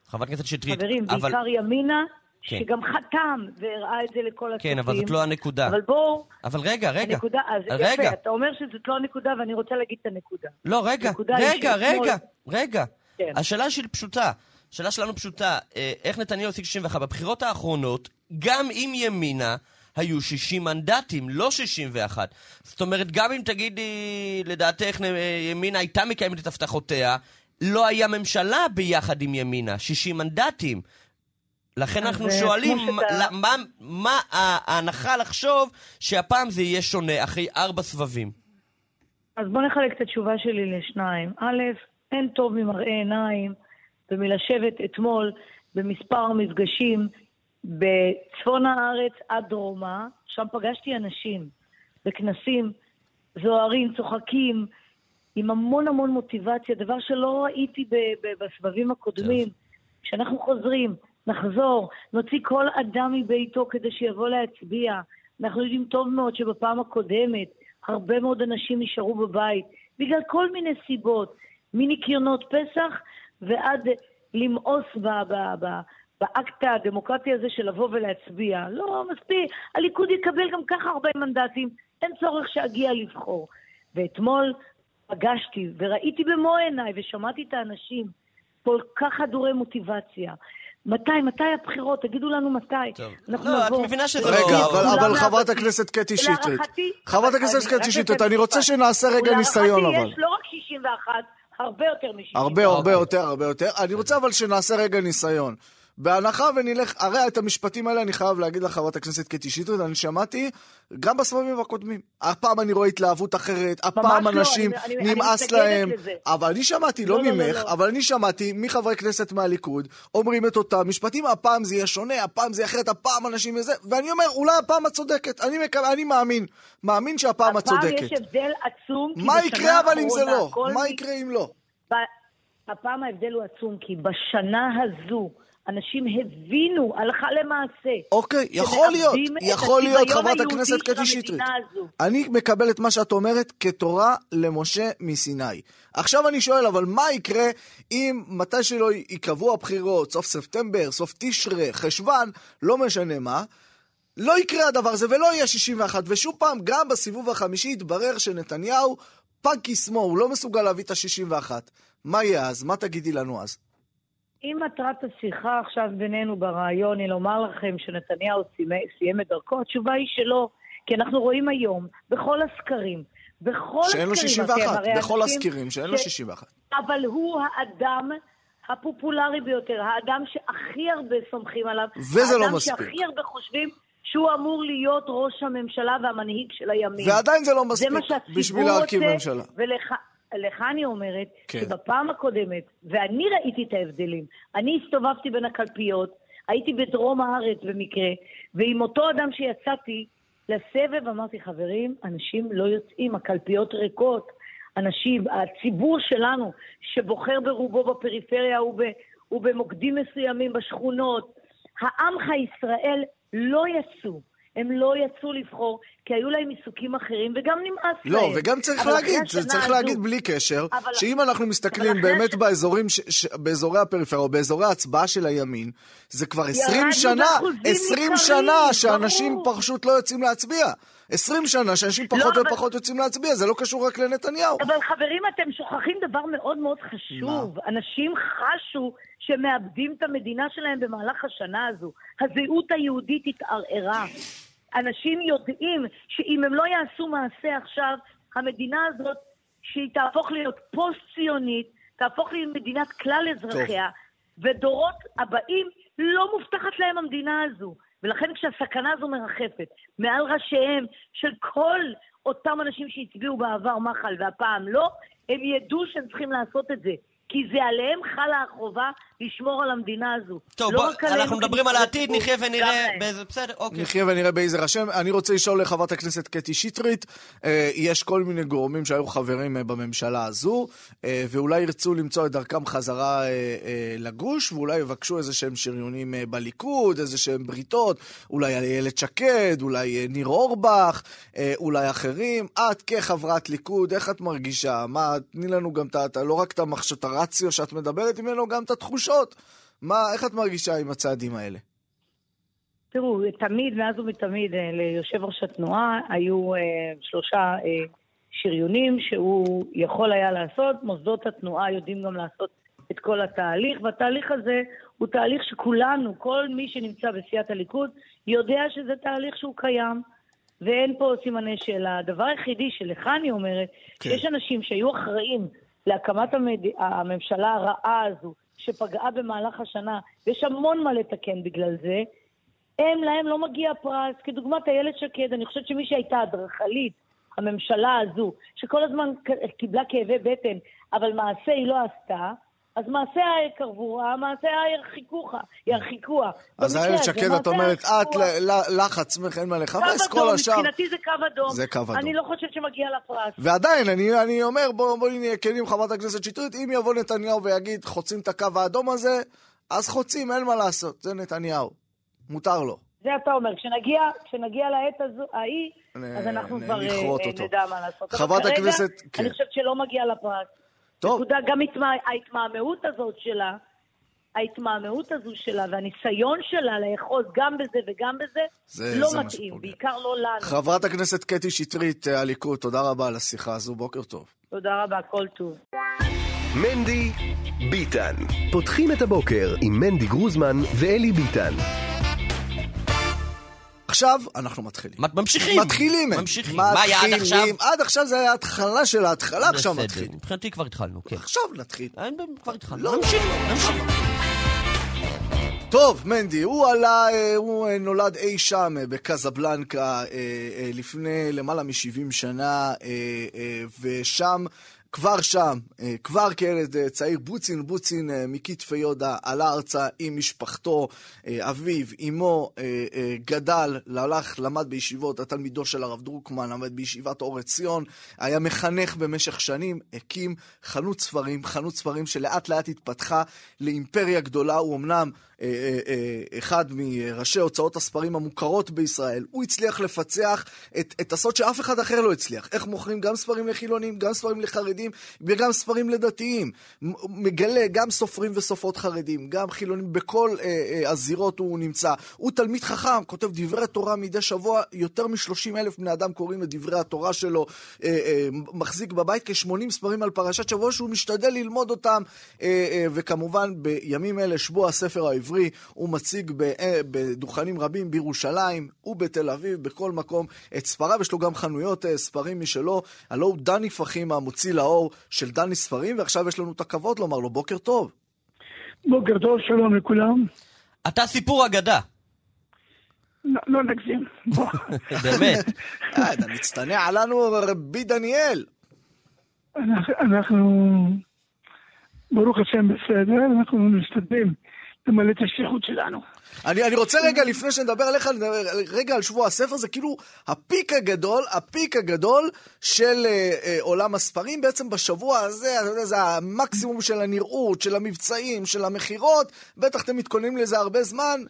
Speaker 4: חברת הכנסת שטרית,
Speaker 7: חברים,
Speaker 4: אבל...
Speaker 7: בעיקר ימינה,
Speaker 4: כן.
Speaker 7: שגם חתם והראה את זה לכל הצופים.
Speaker 4: כן, אבל זאת לא הנקודה.
Speaker 7: אבל בואו,
Speaker 4: אבל רגע, רגע.
Speaker 7: הנקודה, אז
Speaker 4: רגע.
Speaker 7: יפה, אתה אומר שזאת לא הנקודה, ואני רוצה להגיד את הנקודה.
Speaker 4: לא, רגע,
Speaker 7: הנקודה
Speaker 4: רגע, רגע, רגע.
Speaker 7: כן.
Speaker 4: השאלה שלי פשוטה. השאלה שלנו פשוטה. אה, איך נתניהו השיג 61? בבחירות האחרונות, גם עם ימינה, היו 60 מנדטים, לא 61. זאת אומרת, גם אם תגידי, לדעתך, אה, ימינה הייתה מקיימת את הבטחותיה, לא היה ממשלה ביחד עם ימינה, 60 מנדטים. לכן אנחנו
Speaker 7: אה,
Speaker 4: שואלים,
Speaker 7: שאתה-
Speaker 4: מה, מה ההנחה לחשוב שהפעם זה יהיה שונה, אחרי ארבע סבבים?
Speaker 7: אז בואו נחלק את התשובה שלי לשניים. א', אין טוב ממראה עיניים ומלשבת אתמול במספר מפגשים בצפון הארץ עד דרומה, שם פגשתי אנשים בכנסים זוהרים, צוחקים, עם המון המון מוטיבציה, דבר שלא ראיתי ב- ב- בסבבים הקודמים. כשאנחנו חוזרים, נחזור, נוציא כל אדם מביתו כדי שיבוא להצביע. אנחנו יודעים טוב מאוד שבפעם הקודמת הרבה מאוד אנשים נשארו בבית, בגלל כל מיני סיבות, מניקיונות פסח ועד למאוס ב- ב- ב- באקט הדמוקרטי הזה של לבוא ולהצביע. לא, מספיק, הליכוד יקבל גם ככה הרבה מנדטים, אין צורך שאגיע לבחור. ואתמול פגשתי וראיתי במו עיניי ושמעתי את האנשים כל כך חדורי מוטיבציה. מתי, מתי הבחירות? תגידו לנו מתי.
Speaker 4: טוב.
Speaker 7: אנחנו
Speaker 4: לא, את
Speaker 7: נבוא.
Speaker 4: מבינה שזה
Speaker 3: רגע,
Speaker 4: לא-
Speaker 3: אבל,
Speaker 7: כולם
Speaker 3: אבל חברת הכנסת קטי שטרית. חברת הכנסת
Speaker 7: אני-
Speaker 3: קטי שטרית, אני רוצה. שנעשה רגע ניסיון אבל.
Speaker 7: יש לא רק 61, הרבה יותר מ-61.
Speaker 3: הרבה הרבה. יותר, הרבה יותר. אני רוצה אבל שנעשה רגע ניסיון. בהנחה ונלך, הרי את המשפטים האלה אני חייב להגיד לך, חברת הכנסת קטי שטרית, אני שמעתי גם בסבבים הקודמים. הפעם אני רואה התלהבות אחרת, הפעם
Speaker 7: לא,
Speaker 3: אנשים
Speaker 7: אני- אני-
Speaker 3: נמאס
Speaker 7: אני
Speaker 3: להם.
Speaker 7: לזה.
Speaker 3: אבל אני שמעתי, לא
Speaker 7: לא, לא, לא,
Speaker 3: ממך,
Speaker 7: לא.
Speaker 3: אבל אני שמעתי מחברי כנסת מהליכוד, אומרים את אותם משפטים, הפעם זה יהיה שונה, הפעם זה יהיה אחרת, הפעם אנשים וזה, ואני אומר, אולי הפעם את צודקת. אני מקו- אני מאמין, מאמין שהפעם את
Speaker 7: הפעם
Speaker 3: צודקת.
Speaker 7: יש הבדל עצום, כי
Speaker 3: מה
Speaker 7: בשנה
Speaker 3: יקרה אבל אם זה לא? מה יקרה אם לא?
Speaker 7: הפעם ההבדל הוא עצום, כי בשנה הזו אנשים הבינו הלכה למעשה.
Speaker 3: אוקיי, יכול להיות, יכול להיות, חברת הכנסת קטי שטרית. אני מקבל את מה שאת אומרת כתורה למשה מסיני. עכשיו אני שואל, אבל מה יקרה אם מתי שלא ייקבעו הבחירות, סוף ספטמבר, סוף תשרה, חשוון, לא משנה מה, לא יקרה הדבר הזה ולא יהיה 61, ושוב פעם, גם בסיבוב החמישי יתברר שנתניהו פג קסמו, הוא לא מסוגל להביא את ה-61. מה יהיה אז? מה תגידי לנו אז?
Speaker 7: אם מטרת השיחה עכשיו בינינו ברעיון היא לומר לכם שנתניהו סיים את דרכו, התשובה היא שלא. כי אנחנו רואים היום, בכל הסקרים, בכל
Speaker 3: שאין לו
Speaker 7: הסקרים,
Speaker 3: 61,
Speaker 7: אתם
Speaker 3: בכל
Speaker 7: אנשים
Speaker 3: הסקירים, שאין לו
Speaker 7: ש-
Speaker 3: 61.
Speaker 7: אבל הוא האדם הפופולרי ביותר, האדם שהכי הרבה סומכים עליו.
Speaker 3: וזה לא
Speaker 7: האדם
Speaker 3: מספיק.
Speaker 7: שהכי הרבה חושבים שהוא אמור להיות ראש הממשלה והמנהיג של הימין.
Speaker 3: ועדיין זה לא
Speaker 7: זה
Speaker 3: מספיק
Speaker 7: מה שהציבור
Speaker 3: בשביל להרכיב ממשלה.
Speaker 7: ולך לך אני אומרת,
Speaker 3: כן.
Speaker 7: שבפעם הקודמת, ואני ראיתי את ההבדלים, אני הסתובבתי בין הקלפיות, הייתי בדרום הארץ במקרה, ועם אותו אדם שיצאתי לסבב, אמרתי, חברים, אנשים לא יוצאים, הקלפיות ריקות. אנשים, הציבור שלנו, שבוחר ברובו בפריפריה וב, ובמוקדים מסוימים בשכונות, העמך ישראל לא יצאו. הם לא יצאו לבחור, כי היו להם עיסוקים אחרים, וגם נמאס
Speaker 3: לא,
Speaker 7: להם.
Speaker 3: וגם צריך להגיד, זה צריך
Speaker 7: הזו-
Speaker 3: להגיד בלי קשר,
Speaker 7: אבל-
Speaker 3: שאם אנחנו מסתכלים באמת
Speaker 7: הש-
Speaker 3: באזורים, ש- ש- באזורי הפריפריה, או באזורי ההצבעה של הימין, זה כבר 20
Speaker 7: ירדנו
Speaker 3: שנה,
Speaker 7: באחוזים
Speaker 3: 20
Speaker 7: ניכרים,
Speaker 3: שנה שאנשים
Speaker 7: ברור.
Speaker 3: פשוט לא יוצאים להצביע. 20 שנה שאנשים פחות
Speaker 7: אבל-
Speaker 3: ופחות יוצאים להצביע, זה לא קשור רק לנתניהו.
Speaker 7: אבל חברים, אתם שוכחים דבר מאוד מאוד חשוב. אנשים חשו שמאבדים את המדינה שלהם במהלך השנה הזו. הזהות היהודית התערערה. אנשים יודעים שאם הם לא יעשו מעשה עכשיו, המדינה הזאת, שהיא תהפוך להיות פוסט-ציונית, תהפוך למדינת כלל אזרחיה, ודורות הבאים לא מובטחת להם המדינה הזו. ולכן כשהסכנה הזו מרחפת מעל ראשיהם של כל אותם אנשים שהצביעו בעבר מחל והפעם לא, הם ידעו שהם צריכים לעשות את זה. כי זה עליהם חלה החובה לשמור על המדינה הזו.
Speaker 4: טוב,
Speaker 7: לא
Speaker 4: בוא, אנחנו מדברים על העתיד, נחיה ונראה. באיזה... בסדר, אוקיי.
Speaker 3: נחיה ונראה באיזה השם. אני רוצה לשאול לחברת הכנסת קטי שטרית, אה, יש כל מיני גורמים שהיו חברים אה, בממשלה הזו, אה, ואולי ירצו למצוא את דרכם חזרה לגוש, ואולי יבקשו איזה שהם שריונים בליכוד, איזה שהם בריתות, אולי איילת שקד, אולי ניר אורבך, אולי אחרים. את כחברת ליכוד, איך את מרגישה? מה, תני לנו גם את ה... לא רק את הרציו שאת מדברת ממנו, גם את התחושות. מה, איך את מרגישה עם הצעדים האלה?
Speaker 7: תראו, תמיד, מאז ומתמיד, אה, ליושב ראש התנועה היו אה, שלושה אה, שריונים שהוא יכול היה לעשות. מוסדות התנועה יודעים גם לעשות את כל התהליך, והתהליך הזה הוא תהליך שכולנו, כל מי שנמצא בסיעת הליכוד, יודע שזה תהליך שהוא קיים. ואין פה סימני שאלה. הדבר היחידי שלך אני אומרת,
Speaker 3: כן.
Speaker 7: שיש אנשים שהיו אחראים להקמת המד... הממשלה הרעה הזו, שפגעה במהלך השנה, ויש המון מה לתקן בגלל זה, הם, להם לא מגיע פרס. כדוגמת איילת שקד, אני חושבת שמי שהייתה אדריכלית, הממשלה הזו, שכל הזמן קיבלה כאבי בטן, אבל מעשה היא לא עשתה, אז מעשיה יקרבוה, מעשיה ירחיקוה, ירחיקוה.
Speaker 3: אז איילת שקד, את אומרת, את, לך עצמך אין מה
Speaker 7: קו
Speaker 3: לחפש, כל
Speaker 7: אדום,
Speaker 3: השאר...
Speaker 7: מבחינתי זה קו אדום.
Speaker 3: זה קו אדום.
Speaker 7: אני לא חושבת שמגיע לה פרס.
Speaker 3: ועדיין, אני, אני אומר, בואו בוא נהיה כנים, חברת הכנסת שטרית, אם יבוא נתניהו ויגיד, חוצים את הקו האדום הזה, אז חוצים, אין מה לעשות, זה נתניהו. מותר לו.
Speaker 7: זה אתה אומר, כשנגיע, כשנגיע לעת הזו, ההיא, אז אנחנו כבר אה. נדע מה לעשות.
Speaker 3: חברת הכנסת- כן.
Speaker 7: אני חושבת שלא מגיע לה פרס.
Speaker 3: טוב,
Speaker 7: נקודה, גם התמא, ההתמהמהות הזאת שלה, ההתמהמהות הזו שלה והניסיון שלה לאחוז גם בזה וגם בזה,
Speaker 3: זה-
Speaker 7: לא
Speaker 3: זה
Speaker 7: מתאים. בעיקר לא לנו.
Speaker 3: חברת הכנסת קטי שטרית, הליכוד, תודה רבה על השיחה הזו, בוקר טוב.
Speaker 7: תודה רבה, כל טוב.
Speaker 2: מנדי ביטן. פותחים את הבוקר עם מנדי גרוזמן ואלי ביטן.
Speaker 3: עכשיו אנחנו מתחילים.
Speaker 4: ממשיכים.
Speaker 3: מתחילים.
Speaker 4: ממשיכים. מה היה עד עכשיו?
Speaker 3: עד עכשיו זה היה התחלה של ההתחלה, עכשיו מתחיל.
Speaker 4: מבחינתי כבר התחלנו, כן.
Speaker 3: עכשיו נתחיל.
Speaker 4: אין, כבר התחלנו.
Speaker 3: לא,
Speaker 4: נמשיך,
Speaker 3: לא,
Speaker 4: נמשיך.
Speaker 3: טוב, מנדי, הוא עלה, אה, הוא אה, נולד אי שם אה, בקזבלנקה אה, אה, לפני למעלה מ-70 שנה, אה, אה, ושם, כבר שם, אה, כבר כילד אה, צעיר, בוצין בוצין אה, מכתפי יהודה, עלה ארצה עם משפחתו, אביו, אמו, גדל, הלך, למד בישיבות, התלמידו של הרב דרוקמן, למד בישיבת אור עציון, היה מחנך במשך שנים, הקים חנות ספרים, חנות ספרים שלאט לאט התפתחה לאימפריה גדולה, הוא אמנם אחד מראשי הוצאות הספרים המוכרות בישראל, הוא הצליח לפצח את, את הסוד שאף אחד אחר לא הצליח. איך מוכרים גם ספרים לחילונים, גם ספרים לחרדים וגם ספרים לדתיים. מגלה גם סופרים וסופרות חרדים, גם חילונים, בכל אה, אה, הזירות הוא נמצא. הוא תלמיד חכם, כותב דברי תורה מדי שבוע, יותר מ-30 אלף בני אדם קוראים את דברי התורה שלו, אה, אה, מחזיק בבית כ-80 ספרים על פרשת שבוע שהוא משתדל ללמוד אותם, אה, אה, וכמובן בימים אלה שבוע הספר העברי, הוא מציג ב- אה, בדוכנים רבים בירושלים ובתל אביב, בכל מקום את ספריו, יש לו גם חנויות אה, ספרים משלו, הלא הוא דני פחים המוציא לאור של דני ספרים, ועכשיו יש לנו את הכבוד לומר לו בוקר טוב.
Speaker 8: בוקר טוב, שלום לכולם.
Speaker 4: אתה סיפור אגדה.
Speaker 8: לא, לא נגזים. בוא.
Speaker 4: באמת.
Speaker 3: אה, אתה מצטנע עלינו רבי דניאל.
Speaker 8: אנחנו, אנחנו, ברוך השם בסדר, אנחנו משתדלים למלא את השליחות שלנו.
Speaker 3: אני, אני רוצה רגע, לפני שנדבר עליך, נדבר רגע על שבוע הספר, זה כאילו הפיק הגדול, הפיק הגדול של אה, אה, עולם הספרים. בעצם בשבוע הזה, אתה יודע, זה המקסימום של הנראות, של המבצעים, של המכירות. בטח אתם מתכוננים לזה הרבה זמן.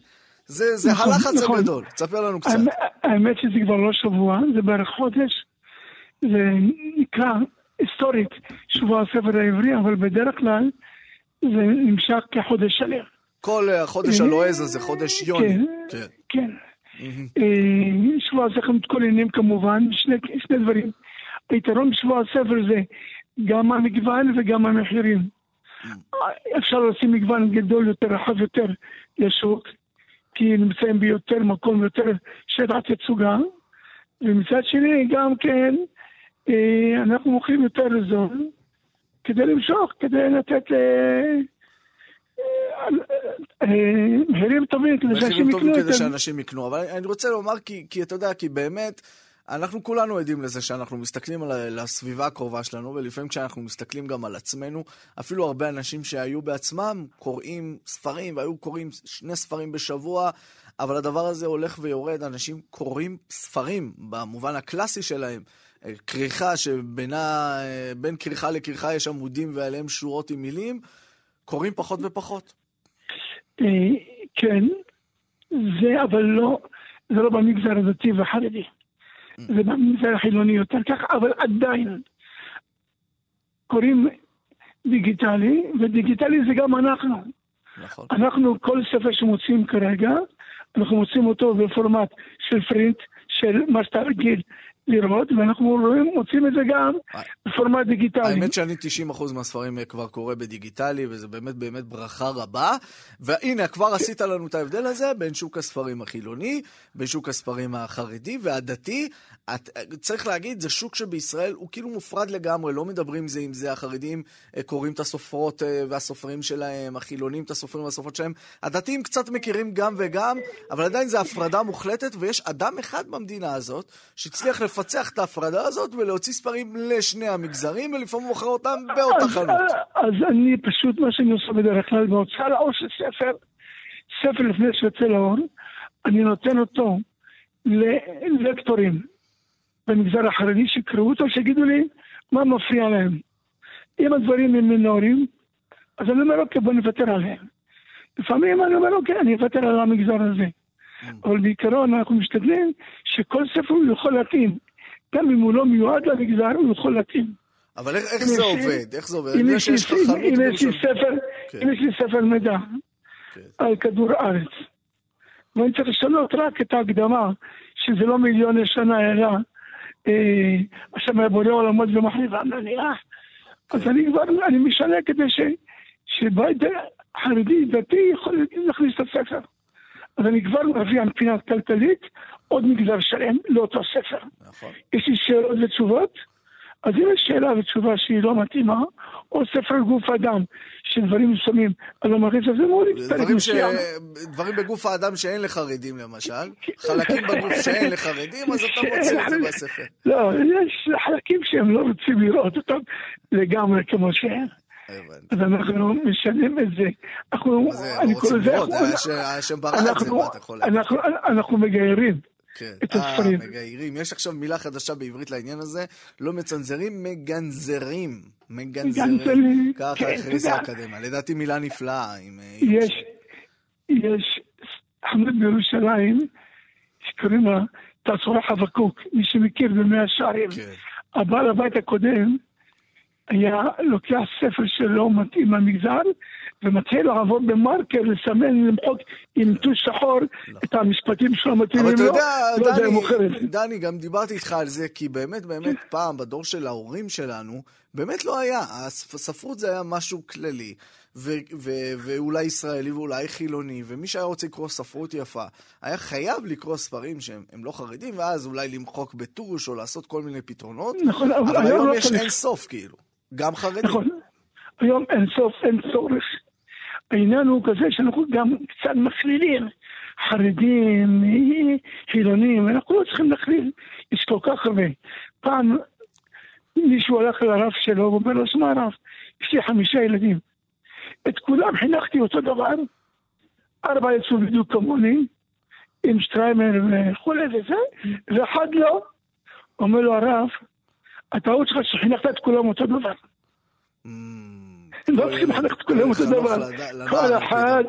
Speaker 3: זה, זה
Speaker 8: נכון,
Speaker 3: הלחץ
Speaker 8: נכון.
Speaker 3: הגדול. תספר לנו קצת.
Speaker 8: האמת- האמת שזה כבר לא שבוע, זה בערך חודש. זה נקרא היסטורית שבוע הספר העברי, אבל בדרך כלל זה נמשך כחודש שלם.
Speaker 3: כל אה, החודש הלועז הזה, חודש יוני.
Speaker 8: כן.
Speaker 3: כן.
Speaker 8: כן. אה, שבוע הספר מתכוננים כמובן, שני, דברים. היתרון בשבוע הספר זה גם המגוון וגם המחירים. אפשר לשים מגוון גדול יותר, רחב יותר לשוק, כי נמצאים ביותר מקום, יותר שטח תצוגה, ומצד שני גם כן אה, אנחנו מוכרים יותר זול, כדי למשוך, כדי לתת אה, אה, מחירים טובים, כדי שאנשים יקנו
Speaker 3: כדי. שאנשים יקנו. אבל אני רוצה לומר, כי, כי אתה יודע, כי באמת, אנחנו כולנו עדים לזה שאנחנו מסתכלים על הסביבה הקרובה שלנו, ולפעמים כשאנחנו מסתכלים גם על עצמנו, אפילו הרבה אנשים שהיו בעצמם קוראים ספרים, והיו קוראים שני ספרים בשבוע, אבל הדבר הזה הולך ויורד, אנשים קוראים ספרים במובן הקלאסי שלהם. אה, כריכה שבינה, בין כריכה לכריכה יש עמודים ועליהם שורות עם מילים, קוראים פחות ופחות.
Speaker 8: אה, כן, זה אבל לא, זה לא במגזר הדתי והחרדי. זה במגזר החילוני יותר ככה, אבל עדיין קוראים דיגיטלי, ודיגיטלי זה גם אנחנו.
Speaker 3: נכון.
Speaker 8: אנחנו, כל ספר שמוצאים כרגע, אנחנו מוצאים אותו בפורמט של פרינט, של מה שאתה רגיל לראות, ואנחנו רואים, מוצאים את זה גם בפורמט דיגיטלי.
Speaker 3: האמת שאני 90% מהספרים כבר קורא בדיגיטלי, וזה באמת באמת ברכה רבה. והנה, כבר עשית לנו את ההבדל הזה בין שוק הספרים החילוני, בין שוק הספרים החרדי והדתי. את, צריך להגיד, זה שוק שבישראל הוא כאילו מופרד לגמרי, לא מדברים זה עם זה. החרדים אה, קוראים את הסופרות אה, והסופרים שלהם, החילונים את הסופרים והסופרות שלהם. הדתיים קצת מכירים גם וגם, אבל עדיין זו הפרדה מוחלטת, ויש אדם אחד במדינה הזאת שהצליח לפצח את ההפרדה הזאת ולהוציא ספרים לשני המגזרים, ולפעמים מוכר אותם באותה
Speaker 8: אז,
Speaker 3: חנות.
Speaker 8: אז אני פשוט, מה שאני עושה בדרך כלל, בהוצאה לאור של ספר, ספר לפני שיוצא לאור, אני נותן אותו ללקטורים במגזר החרדי שיקראו אותו, שיגידו לי מה מפריע להם. אם הדברים הם מינוריים, אז אני אומר, אוקיי, בוא נוותר עליהם. לפעמים אני אומר, אוקיי, אני אוותר על המגזר הזה. אבל בעיקרון אנחנו משתדלים שכל ספר הוא יכול להתאים. גם אם הוא לא מיועד למגזר, הוא יכול להתאים.
Speaker 3: אבל איך, איך זה עובד? איך זה עובד?
Speaker 8: אם יש לי- ספר,
Speaker 3: כן.
Speaker 8: אם יש לי ספר מידע
Speaker 3: כן.
Speaker 8: על כדור הארץ, ואני צריך לשנות רק את ההקדמה, שזה לא מיליוני שנה, אלא אה, השם היה בורא עולמות ומחליף המניעה, אז
Speaker 3: כן.
Speaker 8: אני כבר, אני משנה כדי ש, שבית חרדי דתי יכול להכניס את הספר. אז אני כבר מביא מבחינה כלכלית עוד מגזר שלם לאותו ספר.
Speaker 3: נכון.
Speaker 8: יש לי שאלות ותשובות, אז אם יש שאלה ותשובה שהיא לא מתאימה, או ספר גוף אדם, שדברים מסוימים, אני לא מריץ על זה
Speaker 3: דברים, ש...
Speaker 8: מסוים.
Speaker 3: דברים בגוף האדם שאין לחרדים למשל, חלקים בגוף שאין לחרדים, אז אתה מוציא את זה. בספר.
Speaker 8: לא, יש חלקים שהם לא רוצים לראות אותם לגמרי כמו שהם. אז אנחנו משנים את זה. אנחנו, אני
Speaker 3: לא
Speaker 8: קורא לזה,
Speaker 3: את?
Speaker 8: אנחנו- אנחנו מגיירים.
Speaker 3: כן. אה. מגיירים. יש עכשיו מילה חדשה בעברית לעניין הזה, לא מצנזרים, מגנזרים. מגנזרים. ככה
Speaker 8: כן,
Speaker 3: הכריזה. האקדמיה. לדעתי מילה נפלאה. אה,
Speaker 8: יש, יש חנות בירושלים שקוראים לה תעצורה חבקוק, מי שמכיר במאה שערים.
Speaker 3: כן.
Speaker 8: הבעל הבית הקודם היה לוקח ספר שלא מתאים למגזר ומתחיל לעבור במרקר, לסמן, למחוק עם טוש שחור את המשפטים שלא מתאימים
Speaker 3: אבל
Speaker 8: לו.
Speaker 3: אתה יודע,
Speaker 8: לא
Speaker 3: דני, גם דיברתי איתך על זה, כי באמת, באמת, פעם, בדור של ההורים שלנו, באמת לא היה. הספרות זה היה משהו כללי, ו- ו- ואולי ישראלי ואולי חילוני, ומי שהיה רוצה לקרוא ספרות יפה, היה חייב לקרוא ספרים שהם הם לא חרדים, ואז אולי למחוק בטוש או לעשות כל מיני פתרונות,
Speaker 8: נכון, אבל
Speaker 3: אבל
Speaker 8: היום
Speaker 3: היום
Speaker 8: לא
Speaker 3: יש
Speaker 8: צריך.
Speaker 3: אין סוף, כאילו. גם חרדים.
Speaker 8: נכון. היום אין סוף, אין צורך. העניין הוא כזה שאנחנו גם קצת מכלילים. חרדים, חילונים, אנחנו לא צריכים להכליל, יש כל כך הרבה. פעם מישהו הלך לרב שלו ואומר לו, שמע רב, יש לי חמישה ילדים. את כולם חינכתי אותו דבר, ארבע יצאו בדיוק כמוני, עם שטריימר וכולי וזה, ואחד לא. אומר לו הרב, הטעות שלך שחינכת את כולם אותו דבר.
Speaker 3: Mm,
Speaker 8: לא צריכים לחנך את
Speaker 3: כל
Speaker 8: כולם אותו דבר. כל אחד.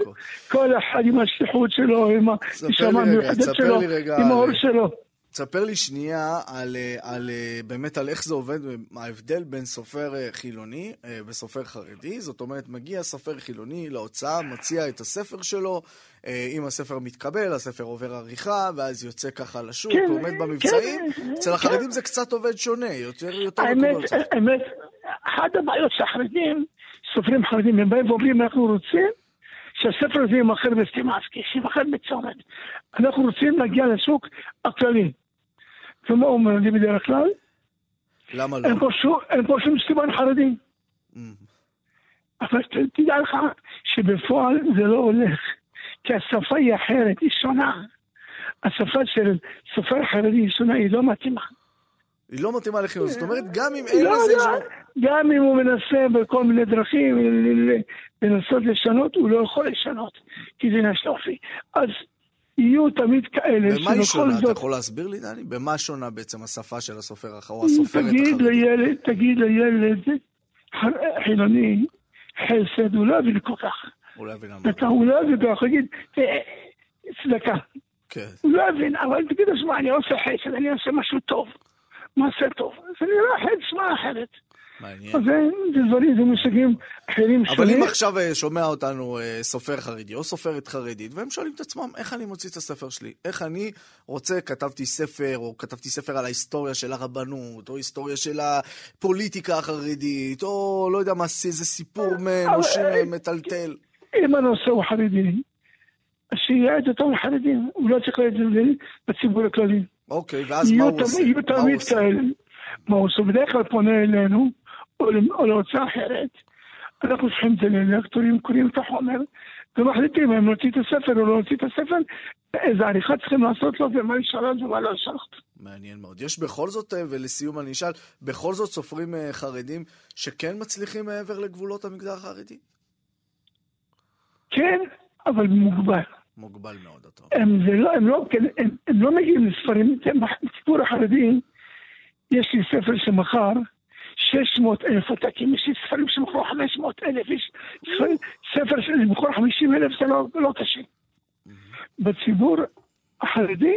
Speaker 8: כל אחד עם השליחות שלו, עם הנשמה המיוחדת שלו, עם האור שלו.
Speaker 3: תספר לי שנייה על, אה, על אה, באמת על איך זה עובד, ההבדל בין סופר אה, חילוני אה, וסופר חרדי. זאת אומרת, מגיע סופר חילוני להוצאה, מציע את הספר שלו, אה, אם הספר מתקבל, הספר עובר עריכה, ואז יוצא ככה לשוק,
Speaker 8: כן,
Speaker 3: עומד במבצעים.
Speaker 8: כן,
Speaker 3: אצל החרדים זה קצת עובד שונה, יותר יותר
Speaker 8: האמת. האמת, אחת הבעיות שהחרדים, סופרים חרדים, הם באים ואומרים, אנחנו רוצים שהספר הזה יימכר בסטימצקי, שיימכר בצומת. אנחנו רוצים להגיע לשוק הכללי. ומה אומרים לי בדרך כלל?
Speaker 3: למה לא?
Speaker 8: אין פה שום- אין פה שום סימן חרדי. אבל ת- תדע לך שבפועל זה לא הולך, כי השפה היא אחרת, היא שונה. השפה של סופר חרדי היא שונה, היא לא מתאימה.
Speaker 3: היא לא מתאימה לחינוך, זאת אומרת, גם אם אין
Speaker 8: לא,
Speaker 3: לזה...
Speaker 8: לא,
Speaker 3: איזשהו-
Speaker 8: גם אם הוא מנסה בכל מיני דרכים לנסות לשנות, הוא לא יכול לשנות, כי זה עניין של אופי. אז יהיו תמיד כאלה
Speaker 3: במה היא
Speaker 8: שבכל
Speaker 3: שונה? אתה
Speaker 8: זאת...
Speaker 3: יכול להסביר לי, דני? במה שונה בעצם השפה של הסופר או הסופרת
Speaker 8: תגיד
Speaker 3: החרדית?
Speaker 8: לילד, תגיד לילד חילוני, חסד, הוא לא יבין כל כך.
Speaker 3: הוא לא יבין על מה.
Speaker 8: צדקה, הוא לא יבין, הוא יגיד, "אה, צדקה.
Speaker 3: כן.
Speaker 8: הוא לא יבין, אבל תגיד שמע, אני עושה חסד, אני עושה משהו טוב. מעשה טוב. זה נראה אחרת, שמע אחרת.
Speaker 3: מעניין.
Speaker 8: אז זה זה דברים, זה מושגים אחרים
Speaker 3: אבל
Speaker 8: שונים.
Speaker 3: אם עכשיו אה, שומע אותנו אה, סופר חרדי או סופרת חרדית, והם שואלים את עצמם, איך אני מוציא את הספר שלי? איך אני רוצה, כתבתי ספר, או כתבתי ספר על ההיסטוריה של הרבנות, או היסטוריה של הפוליטיקה החרדית, או לא יודע מה, איזה סיפור אנושי
Speaker 8: אבל-
Speaker 3: מטלטל.
Speaker 8: אם הנושא הוא חרדי, אז שייעד אותו לחרדים. הוא לא צריך להיות בציבור הכללי.
Speaker 3: אוקיי, ואז מה הוא עושה?
Speaker 8: יהיו תמיד? כאלה. מה הוא עושה? בדרך כלל פונה אלינו, או להוצאה אחרת. אנחנו צריכים את זה ללקטורים, קוראים את החומר, ומחליטים אם להוציא את הספר או לא להוציא את הספר, איזה עריכה צריכים לעשות לו, ומה לשנות ומה לא לשנות.
Speaker 3: מעניין מאוד. יש בכל זאת, אה, ולסיום אני אשאל, בכל זאת סופרים אה, חרדים שכן מצליחים מעבר לגבולות המגזר החרדי?
Speaker 8: כן, אבל מוגבל.
Speaker 3: מוגבל מאוד, אתה אומר.
Speaker 8: הם, לא, הם, לא, כן, הם, הם לא מגיעים לספרים, הם- בציבור החרדי, יש לי ספר שמכר 600 אלף עותקים, יש לי ספרים שמכרו 500 אלף, יש ספר- שמכרו 50 אלף, זה לא, לא קשה. בציבור החרדי,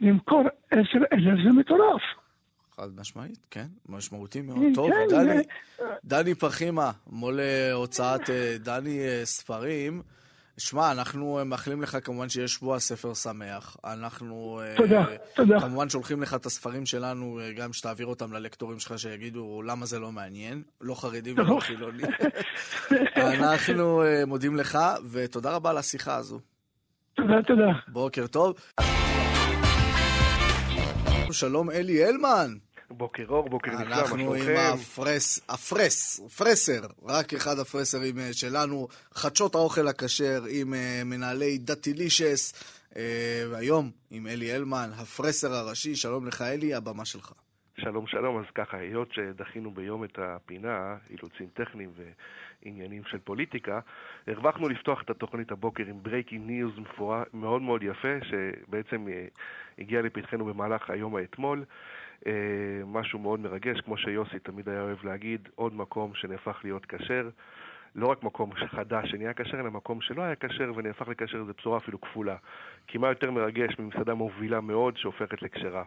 Speaker 8: למכור 10 אלף זה מטורף.
Speaker 3: חד משמעית, כן, משמעותי מאוד.
Speaker 8: כן,
Speaker 3: טוב,
Speaker 8: כן,
Speaker 3: דני,
Speaker 8: זה-
Speaker 3: דני פחימה, מול הוצאת אה, דני אה, ספרים. שמע, אנחנו אה, מאחלים לך כמובן שיש שבוע ספר שמח. אנחנו אה,
Speaker 8: תודה, תודה.
Speaker 3: כמובן שולחים לך את הספרים שלנו, אה, גם שתעביר אותם ללקטורים שלך, שיגידו למה זה לא מעניין, לא חרדים ולא חילונים. אנחנו אה, מודים לך, ותודה רבה על השיחה הזו.
Speaker 8: תודה, תודה.
Speaker 3: בוקר טוב. שלום אלי הלמן.
Speaker 9: בוקר אור, בוקר נפלא, מה
Speaker 3: אנחנו עם
Speaker 9: שלומכם?
Speaker 3: הפרס, הפרס, פרסר, רק אחד הפרסרים אה, שלנו, חדשות האוכל הכשר עם אה, מנהלי דתילישס, אה, והיום עם אלי הלמן, הפרסר הראשי, שלום לך אלי, הבמה שלך.
Speaker 9: שלום שלום, אז ככה, היות שדחינו ביום את הפינה, אילוצים טכניים ועניינים של פוליטיקה, הרווחנו לפתוח את התוכנית הבוקר עם breaking news מאוד מאוד יפה, שבעצם הגיע לפתחנו במהלך היום האתמול. אה, משהו מאוד מרגש, כמו שיוסי תמיד היה אוהב להגיד, עוד מקום שנהפך להיות כשר. לא רק מקום חדש שנהיה כשר, אלא מקום שלא היה כשר ונהפך לכשר, זו בשורה אפילו כפולה. כי מה יותר מרגש ממסעדה מובילה מאוד שהופכת לכשרה.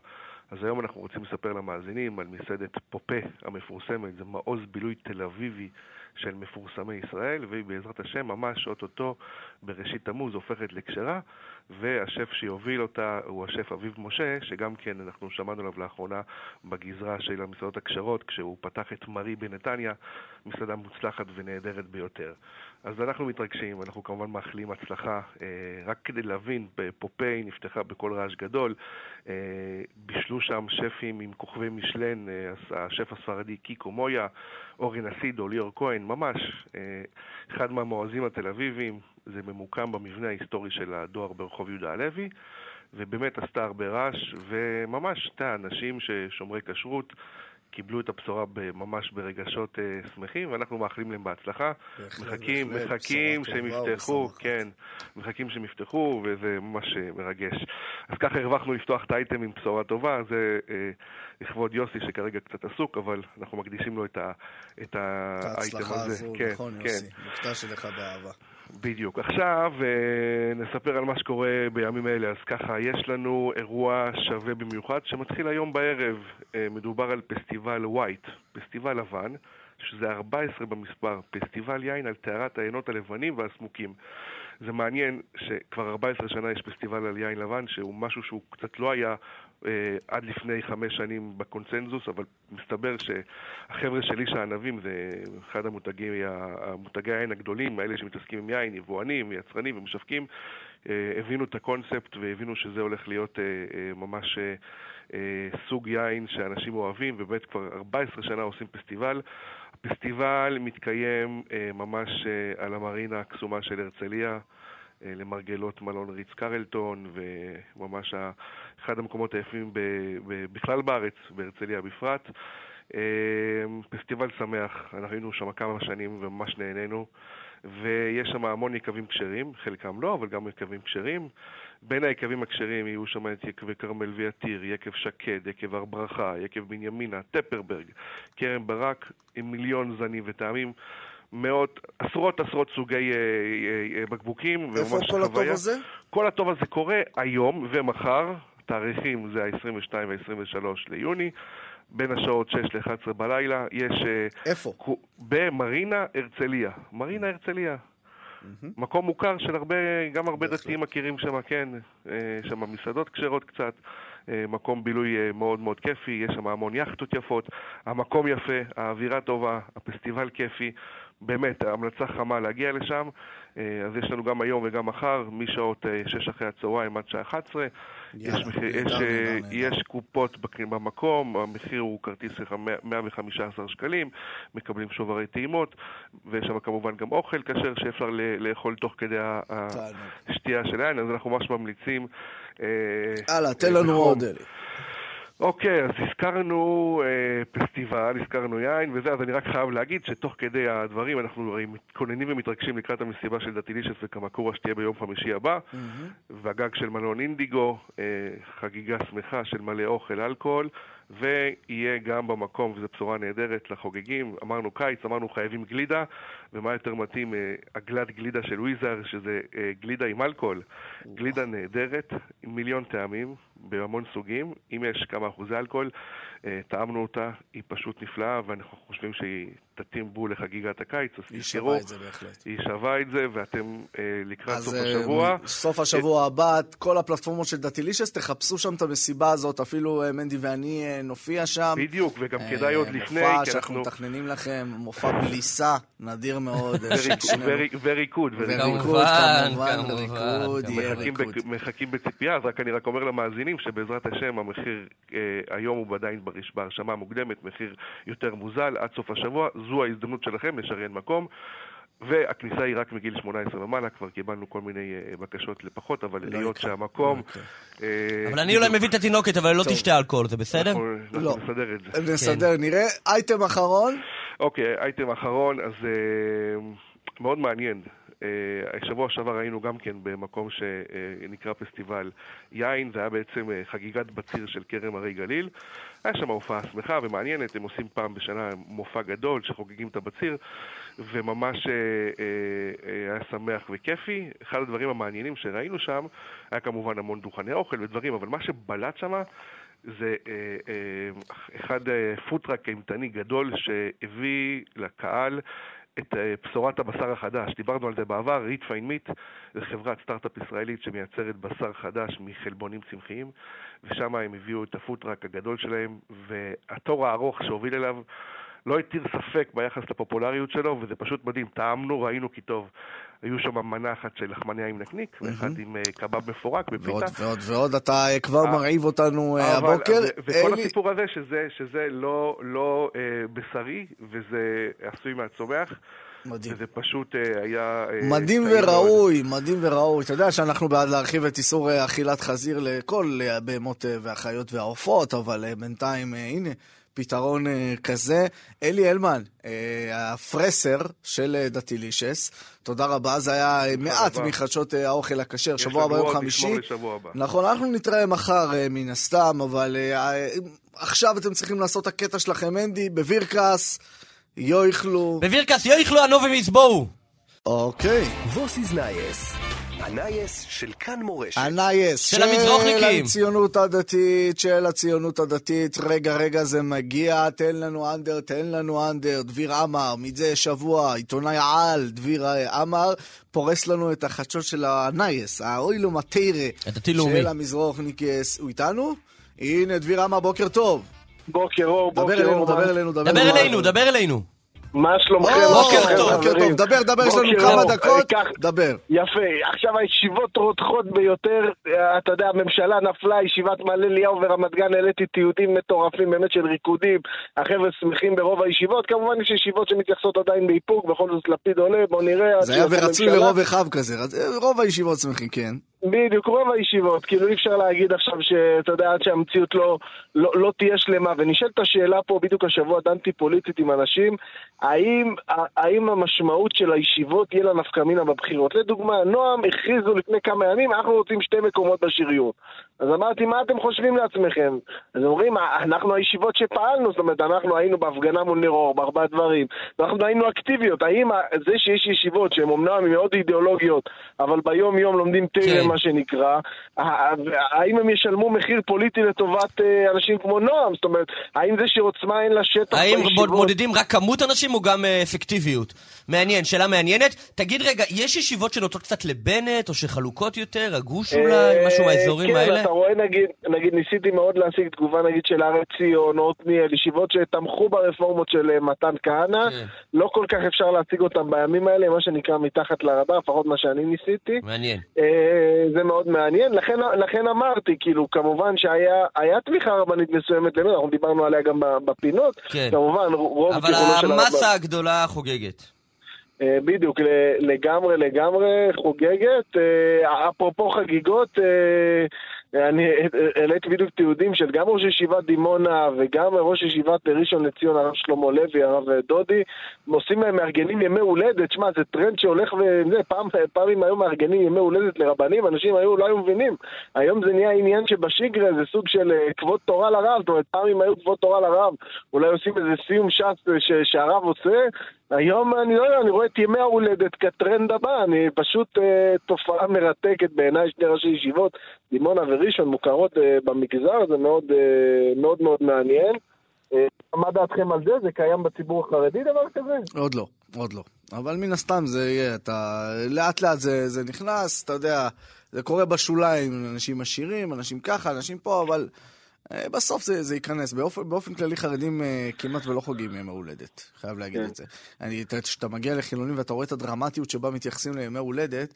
Speaker 9: אז היום אנחנו רוצים לספר למאזינים על מסעדת פופה המפורסמת, זה מעוז בילוי תל אביבי של מפורסמי ישראל, והיא בעזרת השם ממש אוטוטו בראשית תמוז הופכת לכשרה, והשף שיוביל אותה הוא השף אביב משה, שגם כן אנחנו שמענו עליו לאחרונה בגזרה של המסעדות הכשרות, כשהוא פתח את מרי בנתניה, מסעדה מוצלחת ונהדרת ביותר. אז אנחנו מתרגשים, אנחנו כמובן מאחלים הצלחה. אה, רק כדי להבין, פופאי נפתחה בקול רעש גדול, אה, בישלו שם שפים עם כוכבי משלן, אה, השף הספרדי קיקו מויה, אורן אסידו, ליאור כהן, ממש אחד מהמואזים התל אביביים, זה ממוקם במבנה ההיסטורי של הדואר ברחוב יהודה הלוי. ובאמת עשתה הרבה רעש, וממש, אתה אנשים ששומרי כשרות קיבלו את הבשורה ממש ברגשות uh, שמחים, ואנחנו מאחלים להם בהצלחה.
Speaker 3: בהחלט,
Speaker 9: מחכים,
Speaker 3: בהחלט,
Speaker 9: מחכים שהם יפתחו. כן, מחכים שהם יפתחו, וזה ממש אה, מרגש. אז ככה הרווחנו לפתוח את האייטם עם בשורה טובה, זה אה, לכבוד יוסי שכרגע קצת עסוק, אבל אנחנו מקדישים לו את, ה, את
Speaker 3: את
Speaker 9: האייטם
Speaker 3: ההצלחה
Speaker 9: הזה.
Speaker 3: הזו,
Speaker 9: כן,
Speaker 3: נכון
Speaker 9: כן.
Speaker 3: יוסי, מוקדש אליך באהבה.
Speaker 9: בדיוק. עכשיו אה, נספר על מה שקורה בימים אלה. אז ככה, יש לנו אירוע שווה במיוחד שמתחיל היום בערב. אה, מדובר על פסטיבל ווייט, פסטיבל לבן, שזה 14 במספר, פסטיבל יין על טהרת העיינות הלבנים והסמוקים. זה מעניין שכבר 14 שנה יש פסטיבל על יין לבן, שהוא משהו שהוא קצת לא היה עד לפני חמש שנים בקונצנזוס, אבל מסתבר שהחבר'ה של איש הענבים זה אחד המותגי, המותגי היין הגדולים, האלה שמתעסקים עם יין, יבואנים, יצרנים ומשווקים, אה, הבינו את הקונספט והבינו שזה הולך להיות אה, אה, ממש אה, אה, סוג יין שאנשים אוהבים, ובאמת כבר 14 שנה עושים פסטיבל. הפסטיבל מתקיים אה, ממש אה, על המרינה הקסומה של הרצליה, אה, למרגלות מלון ריץ קרלטון, וממש אחד המקומות היפים ב, ב, בכלל בארץ, בהרצליה בפרט. אה, פסטיבל שמח, אנחנו היינו שם כמה שנים וממש נהנינו. ויש שם המון יקבים כשרים, חלקם לא, אבל גם יקבים כשרים. בין היקבים הכשרים יהיו שם את יקבי כרמל ויתיר, יקב שקד, יקב הר ברכה, יקב בנימינה, טפרברג, כרם ברק, עם מיליון זנים וטעמים. מאות, עשרות עשרות סוגי אה, אה, אה, בקבוקים.
Speaker 3: איפה כל הטוב. הזה?
Speaker 9: כל הטוב הזה קורה היום ומחר, תאריכים זה ה-22 וה-23 ליוני, בין השעות 6 ל-11 בלילה, יש...
Speaker 3: איפה?
Speaker 9: במרינה הרצליה. מרינה הרצליה. מקום מוכר של הרבה, גם הרבה. דתיים מכירים שם, כן, שם מסעדות כשרות קצת, מקום בילוי מאוד מאוד כיפי, יש שם המון יכטות יפות, המקום יפה, האווירה טובה, הפסטיבל כיפי, באמת, המלצה חמה להגיע לשם, אה, אז יש לנו גם היום וגם מחר, משעות אה, 6 אחרי הצהריים עד שעה 11.
Speaker 3: יאללה,
Speaker 9: יש, מחיר, יש, אה. יש קופות במקום, המחיר הוא כרטיס שלך 115 שקלים, מקבלים שוברי טעימות, ויש שם כמובן גם אוכל כשר שאפשר לאכול תוך כדי. השתייה של היין, אז אנחנו ממש ממליצים. אה,
Speaker 3: הלאה, תן
Speaker 9: אה,
Speaker 3: לנו. עוד, אלי.
Speaker 9: אוקיי, אז הזכרנו אה, פסטיבל, הזכרנו יין וזה, אז אני רק חייב להגיד שתוך כדי הדברים אנחנו הרי מתכוננים ומתרגשים לקראת המסיבה של דתילישס וקמקורה שתהיה ביום חמישי הבא, והגג של מלון אינדיגו, אה, חגיגה שמחה של מלא אוכל, אלכוהול, ויהיה גם במקום, וזו בשורה נהדרת לחוגגים, אמרנו קיץ, אמרנו חייבים גלידה, ומה יותר מתאים, אה, עגלת גלידה של וויזר, שזה אה, גלידה עם אלכוהול, גלידה נהדרת, עם מיליון טעמים, בהמון סוגים, אם יש כמה אחוזי אלכוהול, אה, טעמנו אותה, היא פשוט נפלאה, ואנחנו חושבים שהיא תתאים בול לחגיגת הקיץ, אז
Speaker 3: היא
Speaker 9: תזכרו,
Speaker 3: שווה את זה בהחלט.
Speaker 9: היא שווה את זה, ואתם אה, לקראת סוף
Speaker 3: אז אה,
Speaker 9: השבוע.
Speaker 3: סוף השבוע הבא, כל הפלטפורמות של דתילישס, תחפשו שם את המסיבה הזאת, אפילו מנדי ואני נופיע שם.
Speaker 9: בדיוק, וגם כדאי עוד לפני,
Speaker 3: מופע שאנחנו
Speaker 9: אנחנו...
Speaker 3: מתכננים לכם, מופע בליסה, נדיר מאוד.
Speaker 9: וריקוד, וריקוד.
Speaker 3: וריקוד,
Speaker 4: כמובן,
Speaker 3: כמובן,
Speaker 4: כמובן,
Speaker 3: ריקוד, יהיה
Speaker 9: מחכים. בק- מחכים בציפייה, אז רק אני רק אומר למאזינים שבעזרת השם המחיר אה, היום הוא עדיין ברש- בהרשמה המוקדמת, מחיר יותר מוזל עד סוף השבוע, זו ההזדמנות שלכם לשריין מקום. והכניסה היא רק מגיל 18 ומעלה, כבר קיבלנו כל מיני אה, בקשות לפחות, אבל
Speaker 3: לא
Speaker 9: היות
Speaker 3: יקרה,
Speaker 9: שהמקום...
Speaker 3: לא
Speaker 9: אה,
Speaker 4: אבל אני אולי מביא את התינוקת, אבל לא. תשתה אלכוהול, זה בסדר?
Speaker 9: אנחנו
Speaker 3: לא.
Speaker 9: נסדר את זה.
Speaker 3: נסדר, נראה. אייטם אחרון,
Speaker 9: אוקיי, אייטם אחרון, אז אה, מאוד מעניין. אה, השבוע שעבר היינו גם כן במקום שנקרא פסטיבל יין, זה היה בעצם אה, חגיגת בציר של כרם הרי גליל. היה שם הופעה שמחה ומעניינת, הם עושים פעם בשנה מופע גדול שחוגגים את הבציר, וממש אה, היה שמח וכיפי. אחד הדברים המעניינים שראינו שם, היה כמובן המון דוכני אוכל ודברים, אבל מה שבלט שם זה אחד food truck אימתני גדול שהביא לקהל את אה, בשורת הבשר החדש. דיברנו על זה בעבר, Redefine Meat, זו חברת סטארט-אפ ישראלית שמייצרת בשר חדש מחלבונים צמחיים, ושם הם הביאו את ה food truck הגדול שלהם, והתור הארוך שהוביל אליו לא התיר ספק ביחס לפופולריות שלו, וזה פשוט מדהים. טעמנו, ראינו כי טוב. היו שם מנה אחת של לחמניה עם נקניק, ואחד עם אה, קבב מפורק בפיתה.
Speaker 3: ועוד ועוד ועוד, אתה כבר
Speaker 9: אה,
Speaker 3: מרעיב אותנו אה, הבוקר.
Speaker 9: וכל הסיפור הזה שזה, שזה לא, לא בשרי, וזה עשוי מהצומח,
Speaker 3: מדהים.
Speaker 9: וזה פשוט היה...
Speaker 3: מדהים
Speaker 9: טעים מאוד.
Speaker 3: וראוי, מדהים וראוי. אתה יודע שאנחנו בעד להרחיב את איסור אכילת חזיר לכל הבהמות והחיות והעופות, אבל בינתיים, הנה, פתרון אה, כזה. אלי אלמן, אה, הפרסר של אה, דתילישס, תודה רבה, זה היה אה, מעט
Speaker 9: רבה.
Speaker 3: מחדשות אה, האוכל הכשר, שבוע הבא יום חמישי. נכון, אנחנו נתראה מחר אה, מן הסתם, אבל אה, אה, עכשיו אתם צריכים לעשות את הקטע שלכם, אנדי, בווירקס, יויכלו.
Speaker 4: בבירקס יאכלו ענו ומזבואו!
Speaker 3: אוקיי.
Speaker 2: ווסיז נייס, הנייס של כאן מורשת.
Speaker 3: הנייס
Speaker 4: של המזרוחניקים.
Speaker 3: הציונות הדתית, של הציונות הדתית. רגע, רגע, זה מגיע, תן לנו אנדר, תן לנו אנדר. דביר עמר, מזה שבוע, עיתונאי על, דביר עמר, פורס לנו את החדשות של הנייס, האוילו מטיירה.
Speaker 4: הדתי-לאומי.
Speaker 3: של המזרוחניקס. הוא איתנו? הנה, דביר עמר, בוקר טוב.
Speaker 6: בוקר אור,
Speaker 3: דבר
Speaker 6: בוקר
Speaker 3: אלינו,
Speaker 6: אור.
Speaker 3: דבר אלינו, דבר
Speaker 4: דבר אלינו, דבר אלינו.
Speaker 10: מה שלומכם?
Speaker 4: בוקר טוב,
Speaker 3: בוקר? טוב, דבר, דבר, יש לנו כמה. דקות, דבר.
Speaker 10: יפה, עכשיו הישיבות רותחות ביותר, אה, אתה יודע, הממשלה נפלה, ישיבת מעלה אליהו ורמת גן, העליתי תיעודים מטורפים באמת של ריקודים, החבר'ה שמחים ברוב הישיבות, כמובן יש ישיבות שמתייחסות עדיין באיפוק, בכל זאת לפיד עולה, בוא נראה.
Speaker 3: זה היה ורצוי. לרוב אחיו כזה, אה, רוב הישיבות שמחים, כן.
Speaker 10: בדיוק, רוב הישיבות, כאילו אי אפשר להגיד עכשיו שאתה יודע, עד שהמציאות לא, לא, לא תהיה שלמה. ונשאלת השאלה פה, בדיוק השבוע דנתי פוליטית עם אנשים, האם, האם המשמעות של הישיבות תהיה לה נפקא מינה בבחירות? לדוגמה, נועם הכריזו לפני כמה ימים, אנחנו רוצים שתי מקומות בשריון. אז אמרתי, מה אתם חושבים לעצמכם? אז אומרים, אנחנו הישיבות שפעלנו, זאת אומרת, אנחנו היינו בהפגנה מול ניר אור, בארבעה דברים, ואנחנו היינו אקטיביות. האם זה שיש ישיבות שהן אומנם מאוד אידיאולוגיות, אבל ביום-יום לומדים תרם,
Speaker 4: כן.
Speaker 10: מה שנקרא, האם הם ישלמו מחיר פוליטי לטובת אה, אנשים כמו נועם? זאת אומרת, האם זה שעוצמה אין לה שטח
Speaker 4: האם
Speaker 10: בישיבות?
Speaker 4: מודדים רק כמות אנשים או גם אה, אפקטיביות? מעניין, שאלה מעניינת. תגיד רגע, יש ישיבות שנוטות קצת לבנט, או שחלוקות יותר, הגוש אולי,
Speaker 10: אה,
Speaker 4: משהו מהאזורים
Speaker 10: כן,
Speaker 4: האלה?
Speaker 10: אתה רואה, נגיד, נגיד, ניסיתי מאוד להשיג תגובה, נגיד, של הר עציון, עתניאל, ישיבות שתמכו ברפורמות של אה, מתן כהנא,
Speaker 4: כן.
Speaker 10: לא כל כך אפשר להשיג אותם בימים האלה, מה שנקרא מתחת לרדאר, לפחות מה שאני ניסיתי.
Speaker 4: מעניין.
Speaker 10: אה, זה מאוד מעניין, לכן, לכן אמרתי, כאילו, כמובן שהיה היה תמיכה רבנית מסוימת, באמת, אנחנו דיברנו עליה גם בפינות,
Speaker 4: כן.
Speaker 10: כמובן, רוב
Speaker 4: אבל
Speaker 10: הרב-
Speaker 4: המסה הגדולה חוגגת.
Speaker 10: אה, בדיוק, לגמרי לגמרי חוגגת. אפרופו חגיגות, אני העליתי בדיוק תיעודים של גם ראש ישיבת דימונה וגם ראש ישיבת ראשון לציון, הרב שלמה לוי, הרב דודי, עושים להם מארגנים ימי הולדת. שמע, זה טרנד שהולך וזה, פעם, פעמים היו מארגנים ימי הולדת לרבנים, אנשים היו, לא היו מבינים. היום זה נהיה עניין שבשגרה זה סוג של אה, כבוד תורה לרב, זאת אומרת, פעמים היו כבוד תורה לרב, אולי עושים איזה סיום ש"ס אה, שהרב עושה. היום אני לא יודע, אני רואה את ימי ההולדת כטרנד הבא, אני פשוט אה, תופעה מרתקת בעיניי, שני ראשי ישיבות, דימונה וראשון מוכרות אה, במגזר, זה מאוד אה, מאוד, מאוד מעניין. אה, מה דעתכם על זה? זה קיים בציבור החרדי דבר כזה?
Speaker 3: עוד לא, עוד לא. אבל מן הסתם זה יהיה, אתה... לאט לאט זה, זה נכנס, אתה יודע, זה קורה בשוליים, אנשים עשירים, אנשים ככה, אנשים פה, אבל בסוף זה, זה ייכנס. באופן, באופן כללי חרדים אה, כמעט ולא חוגגים ימי הולדת, חייב להגיד
Speaker 10: כן.
Speaker 3: את זה. אני, אתה- כשאתה מגיע לחילונים ואתה רואה את הדרמטיות שבה מתייחסים לימי הולדת,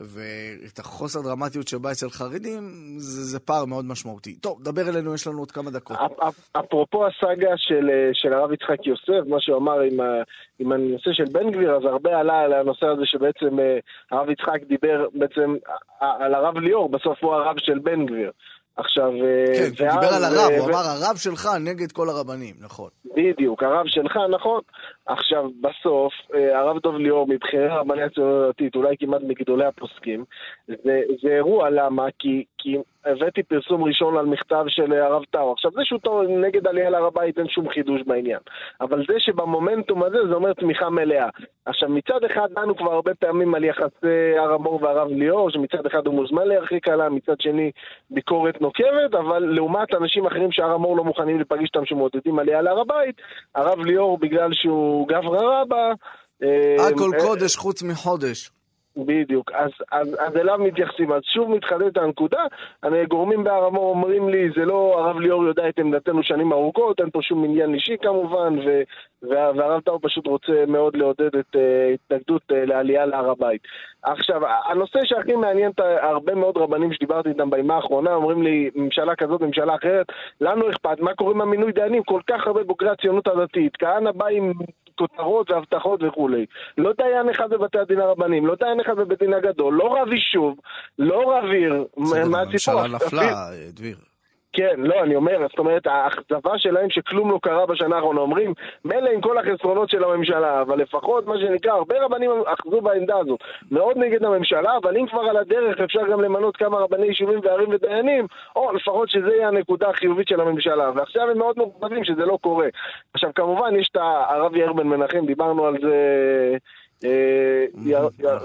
Speaker 3: ואת החוסר דרמטיות שבה אצל חרדים, זה, זה פער מאוד משמעותי. טוב, דבר אלינו, יש לנו עוד כמה דקות.
Speaker 10: אפ- אפ- אפרופו הסאגה של, אה, של הרב יצחק יוסף, מה שהוא אמר עם, עם הנושא של בן גביר, אז הרבה עלה על הנושא הזה שבעצם אה, הרב יצחק דיבר בעצם על הרב ליאור, בסוף הוא הרב של בן גביר. עכשיו... אה,
Speaker 3: כן, הוא דיבר על הרב,
Speaker 10: אה,
Speaker 3: הוא
Speaker 10: ו-
Speaker 3: אמר הרב שלך נגד כל הרבנים, נכון.
Speaker 10: בדיוק, הרב שלך, נכון. עכשיו, בסוף, אה, הרב דב ליאור, מבכירי רבני הציונות הדתית, אולי כמעט מגדולי הפוסקים, זה, זה אירוע, למה? כי, כי הבאתי פרסום ראשון על מכתב של אה, הרב טאו. עכשיו, זה שהוא נגד עלייה להר הבית, אין שום חידוש בעניין. אבל זה שבמומנטום הזה, זה אומר תמיכה מלאה. עכשיו, מצד אחד, דנו כבר הרבה פעמים על יחסי הר המור והרב ליאור, שמצד אחד הוא מוזמן להרחיק עליו, מצד שני, ביקורת נוקבת, אבל לעומת אנשים אחרים שהר המור לא מוכנים להיפגש איתם שמעודדים עלייה להר הבית, הרב ליאור, בגלל שהוא גברא רבא... אה,
Speaker 3: הכל
Speaker 10: אה,
Speaker 3: קודש חוץ מחודש.
Speaker 10: בדיוק, אז, אז, אז אליו מתייחסים. אז שוב מתחדדת הנקודה, אני, גורמים בהר המור אומרים לי, זה לא, הרב ליאור יודע את עמדתנו שנים ארוכות, אין פה שום עניין אישי כמובן, ו, וה, והרב טאו פשוט רוצה מאוד לעודד את uh, התנגדות uh, לעלייה להר הבית. עכשיו, הנושא שהכי מעניין את הרבה מאוד רבנים שדיברתי איתם בימה האחרונה, אומרים לי, ממשלה כזאת, ממשלה אחרת, לנו אכפת, מה קורה עם המינוי דיינים? כל כך הרבה בוגרי הציונות הדתית, כהנא בא עם כותרות והבטחות וכולי. לא דיין אחד בבתי הדין הרבניים, לא דיין אחד בבית דין הגדול, לא רב יישוב, לא רב עיר.
Speaker 3: בסדר? הממשלה נפלה, דביר.
Speaker 10: כן, לא, אני אומר, זאת אומרת, האכזבה שלהם שכלום לא קרה בשנה האחרונה. אומרים, מילא עם כל החסרונות של הממשלה, אבל לפחות, מה שנקרא, הרבה רבנים אחזו בעמדה הזאת. מאוד נגד הממשלה, אבל אם כבר על הדרך אפשר גם למנות כמה רבני יישובים וערים ודיינים, או לפחות שזה יהיה הנקודה החיובית של הממשלה. ועכשיו הם מאוד מאוכזבים שזה לא קורה. עכשיו, כמובן, יש את הרב יאיר בן מנחם, דיברנו על זה... אה,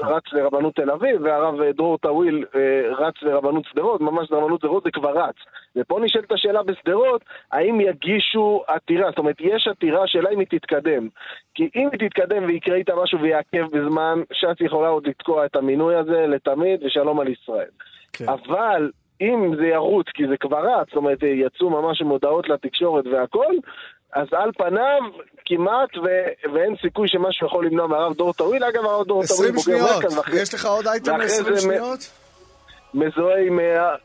Speaker 10: רץ לרבנות תל אביב, והרב דרור טוויל אה, רץ לרבנות שדרות, ממש לרבנות שדרות זה כבר רץ. ופה נשאלת השאלה בשדרות, האם יגישו עתירה? זאת אומרת, יש עתירה, שאלה אם היא תתקדם. כי אם היא תתקדם ויקרה איתה משהו ויעכב בזמן, ש"ס יכולה עוד לתקוע את המינוי הזה לתמיד, ושלום על ישראל.
Speaker 3: כן.
Speaker 10: אבל אם זה ירוץ, כי זה כבר רץ, זאת אומרת, יצאו ממש מודעות לתקשורת והכל, אז על פניו, כמעט, ו- ואין סיכוי שמשהו יכול למנוע מהרב דור טוויל. אגב, הרב דור טוויל
Speaker 3: 20
Speaker 10: בוגר
Speaker 3: שניות.
Speaker 10: מרכז, ואחרי-
Speaker 3: יש לך עוד אייטם
Speaker 10: ואחרי
Speaker 3: ל-20
Speaker 10: זה מ-
Speaker 3: שניות?
Speaker 10: מזוהה עם, אה,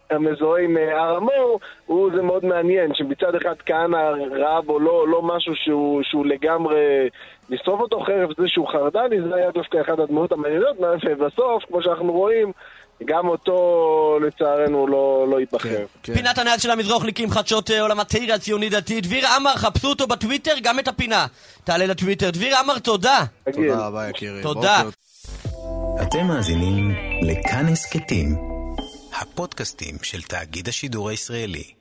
Speaker 10: אה, הר המור, הוא זה מאוד מעניין, שמצד אחד כהנא ראה בו לא, לא משהו שהוא, שהוא לגמרי לשרוף אותו, חרף זה שהוא חרד"לי, זה היה דווקא אחת הדמויות המעניינות, ובסוף, כמו שאנחנו רואים, גם אותו לצערנו לא, לא ייבחר.
Speaker 3: כן.
Speaker 4: פינת הנהל של המזרוחניקים, חדשות אה, עולם התרא הציוני דתי. דביר עמר, חפשו אותו בטוויטר, גם את הפינה. תעלה לטוויטר. דביר עמר, תודה.
Speaker 10: תגיד.
Speaker 3: תודה רבה, יקירי.
Speaker 4: תודה.
Speaker 3: בוקר
Speaker 1: אתם מאזינים לכאן הסכתים, הפודקאסטים של תאגיד השידור הישראלי.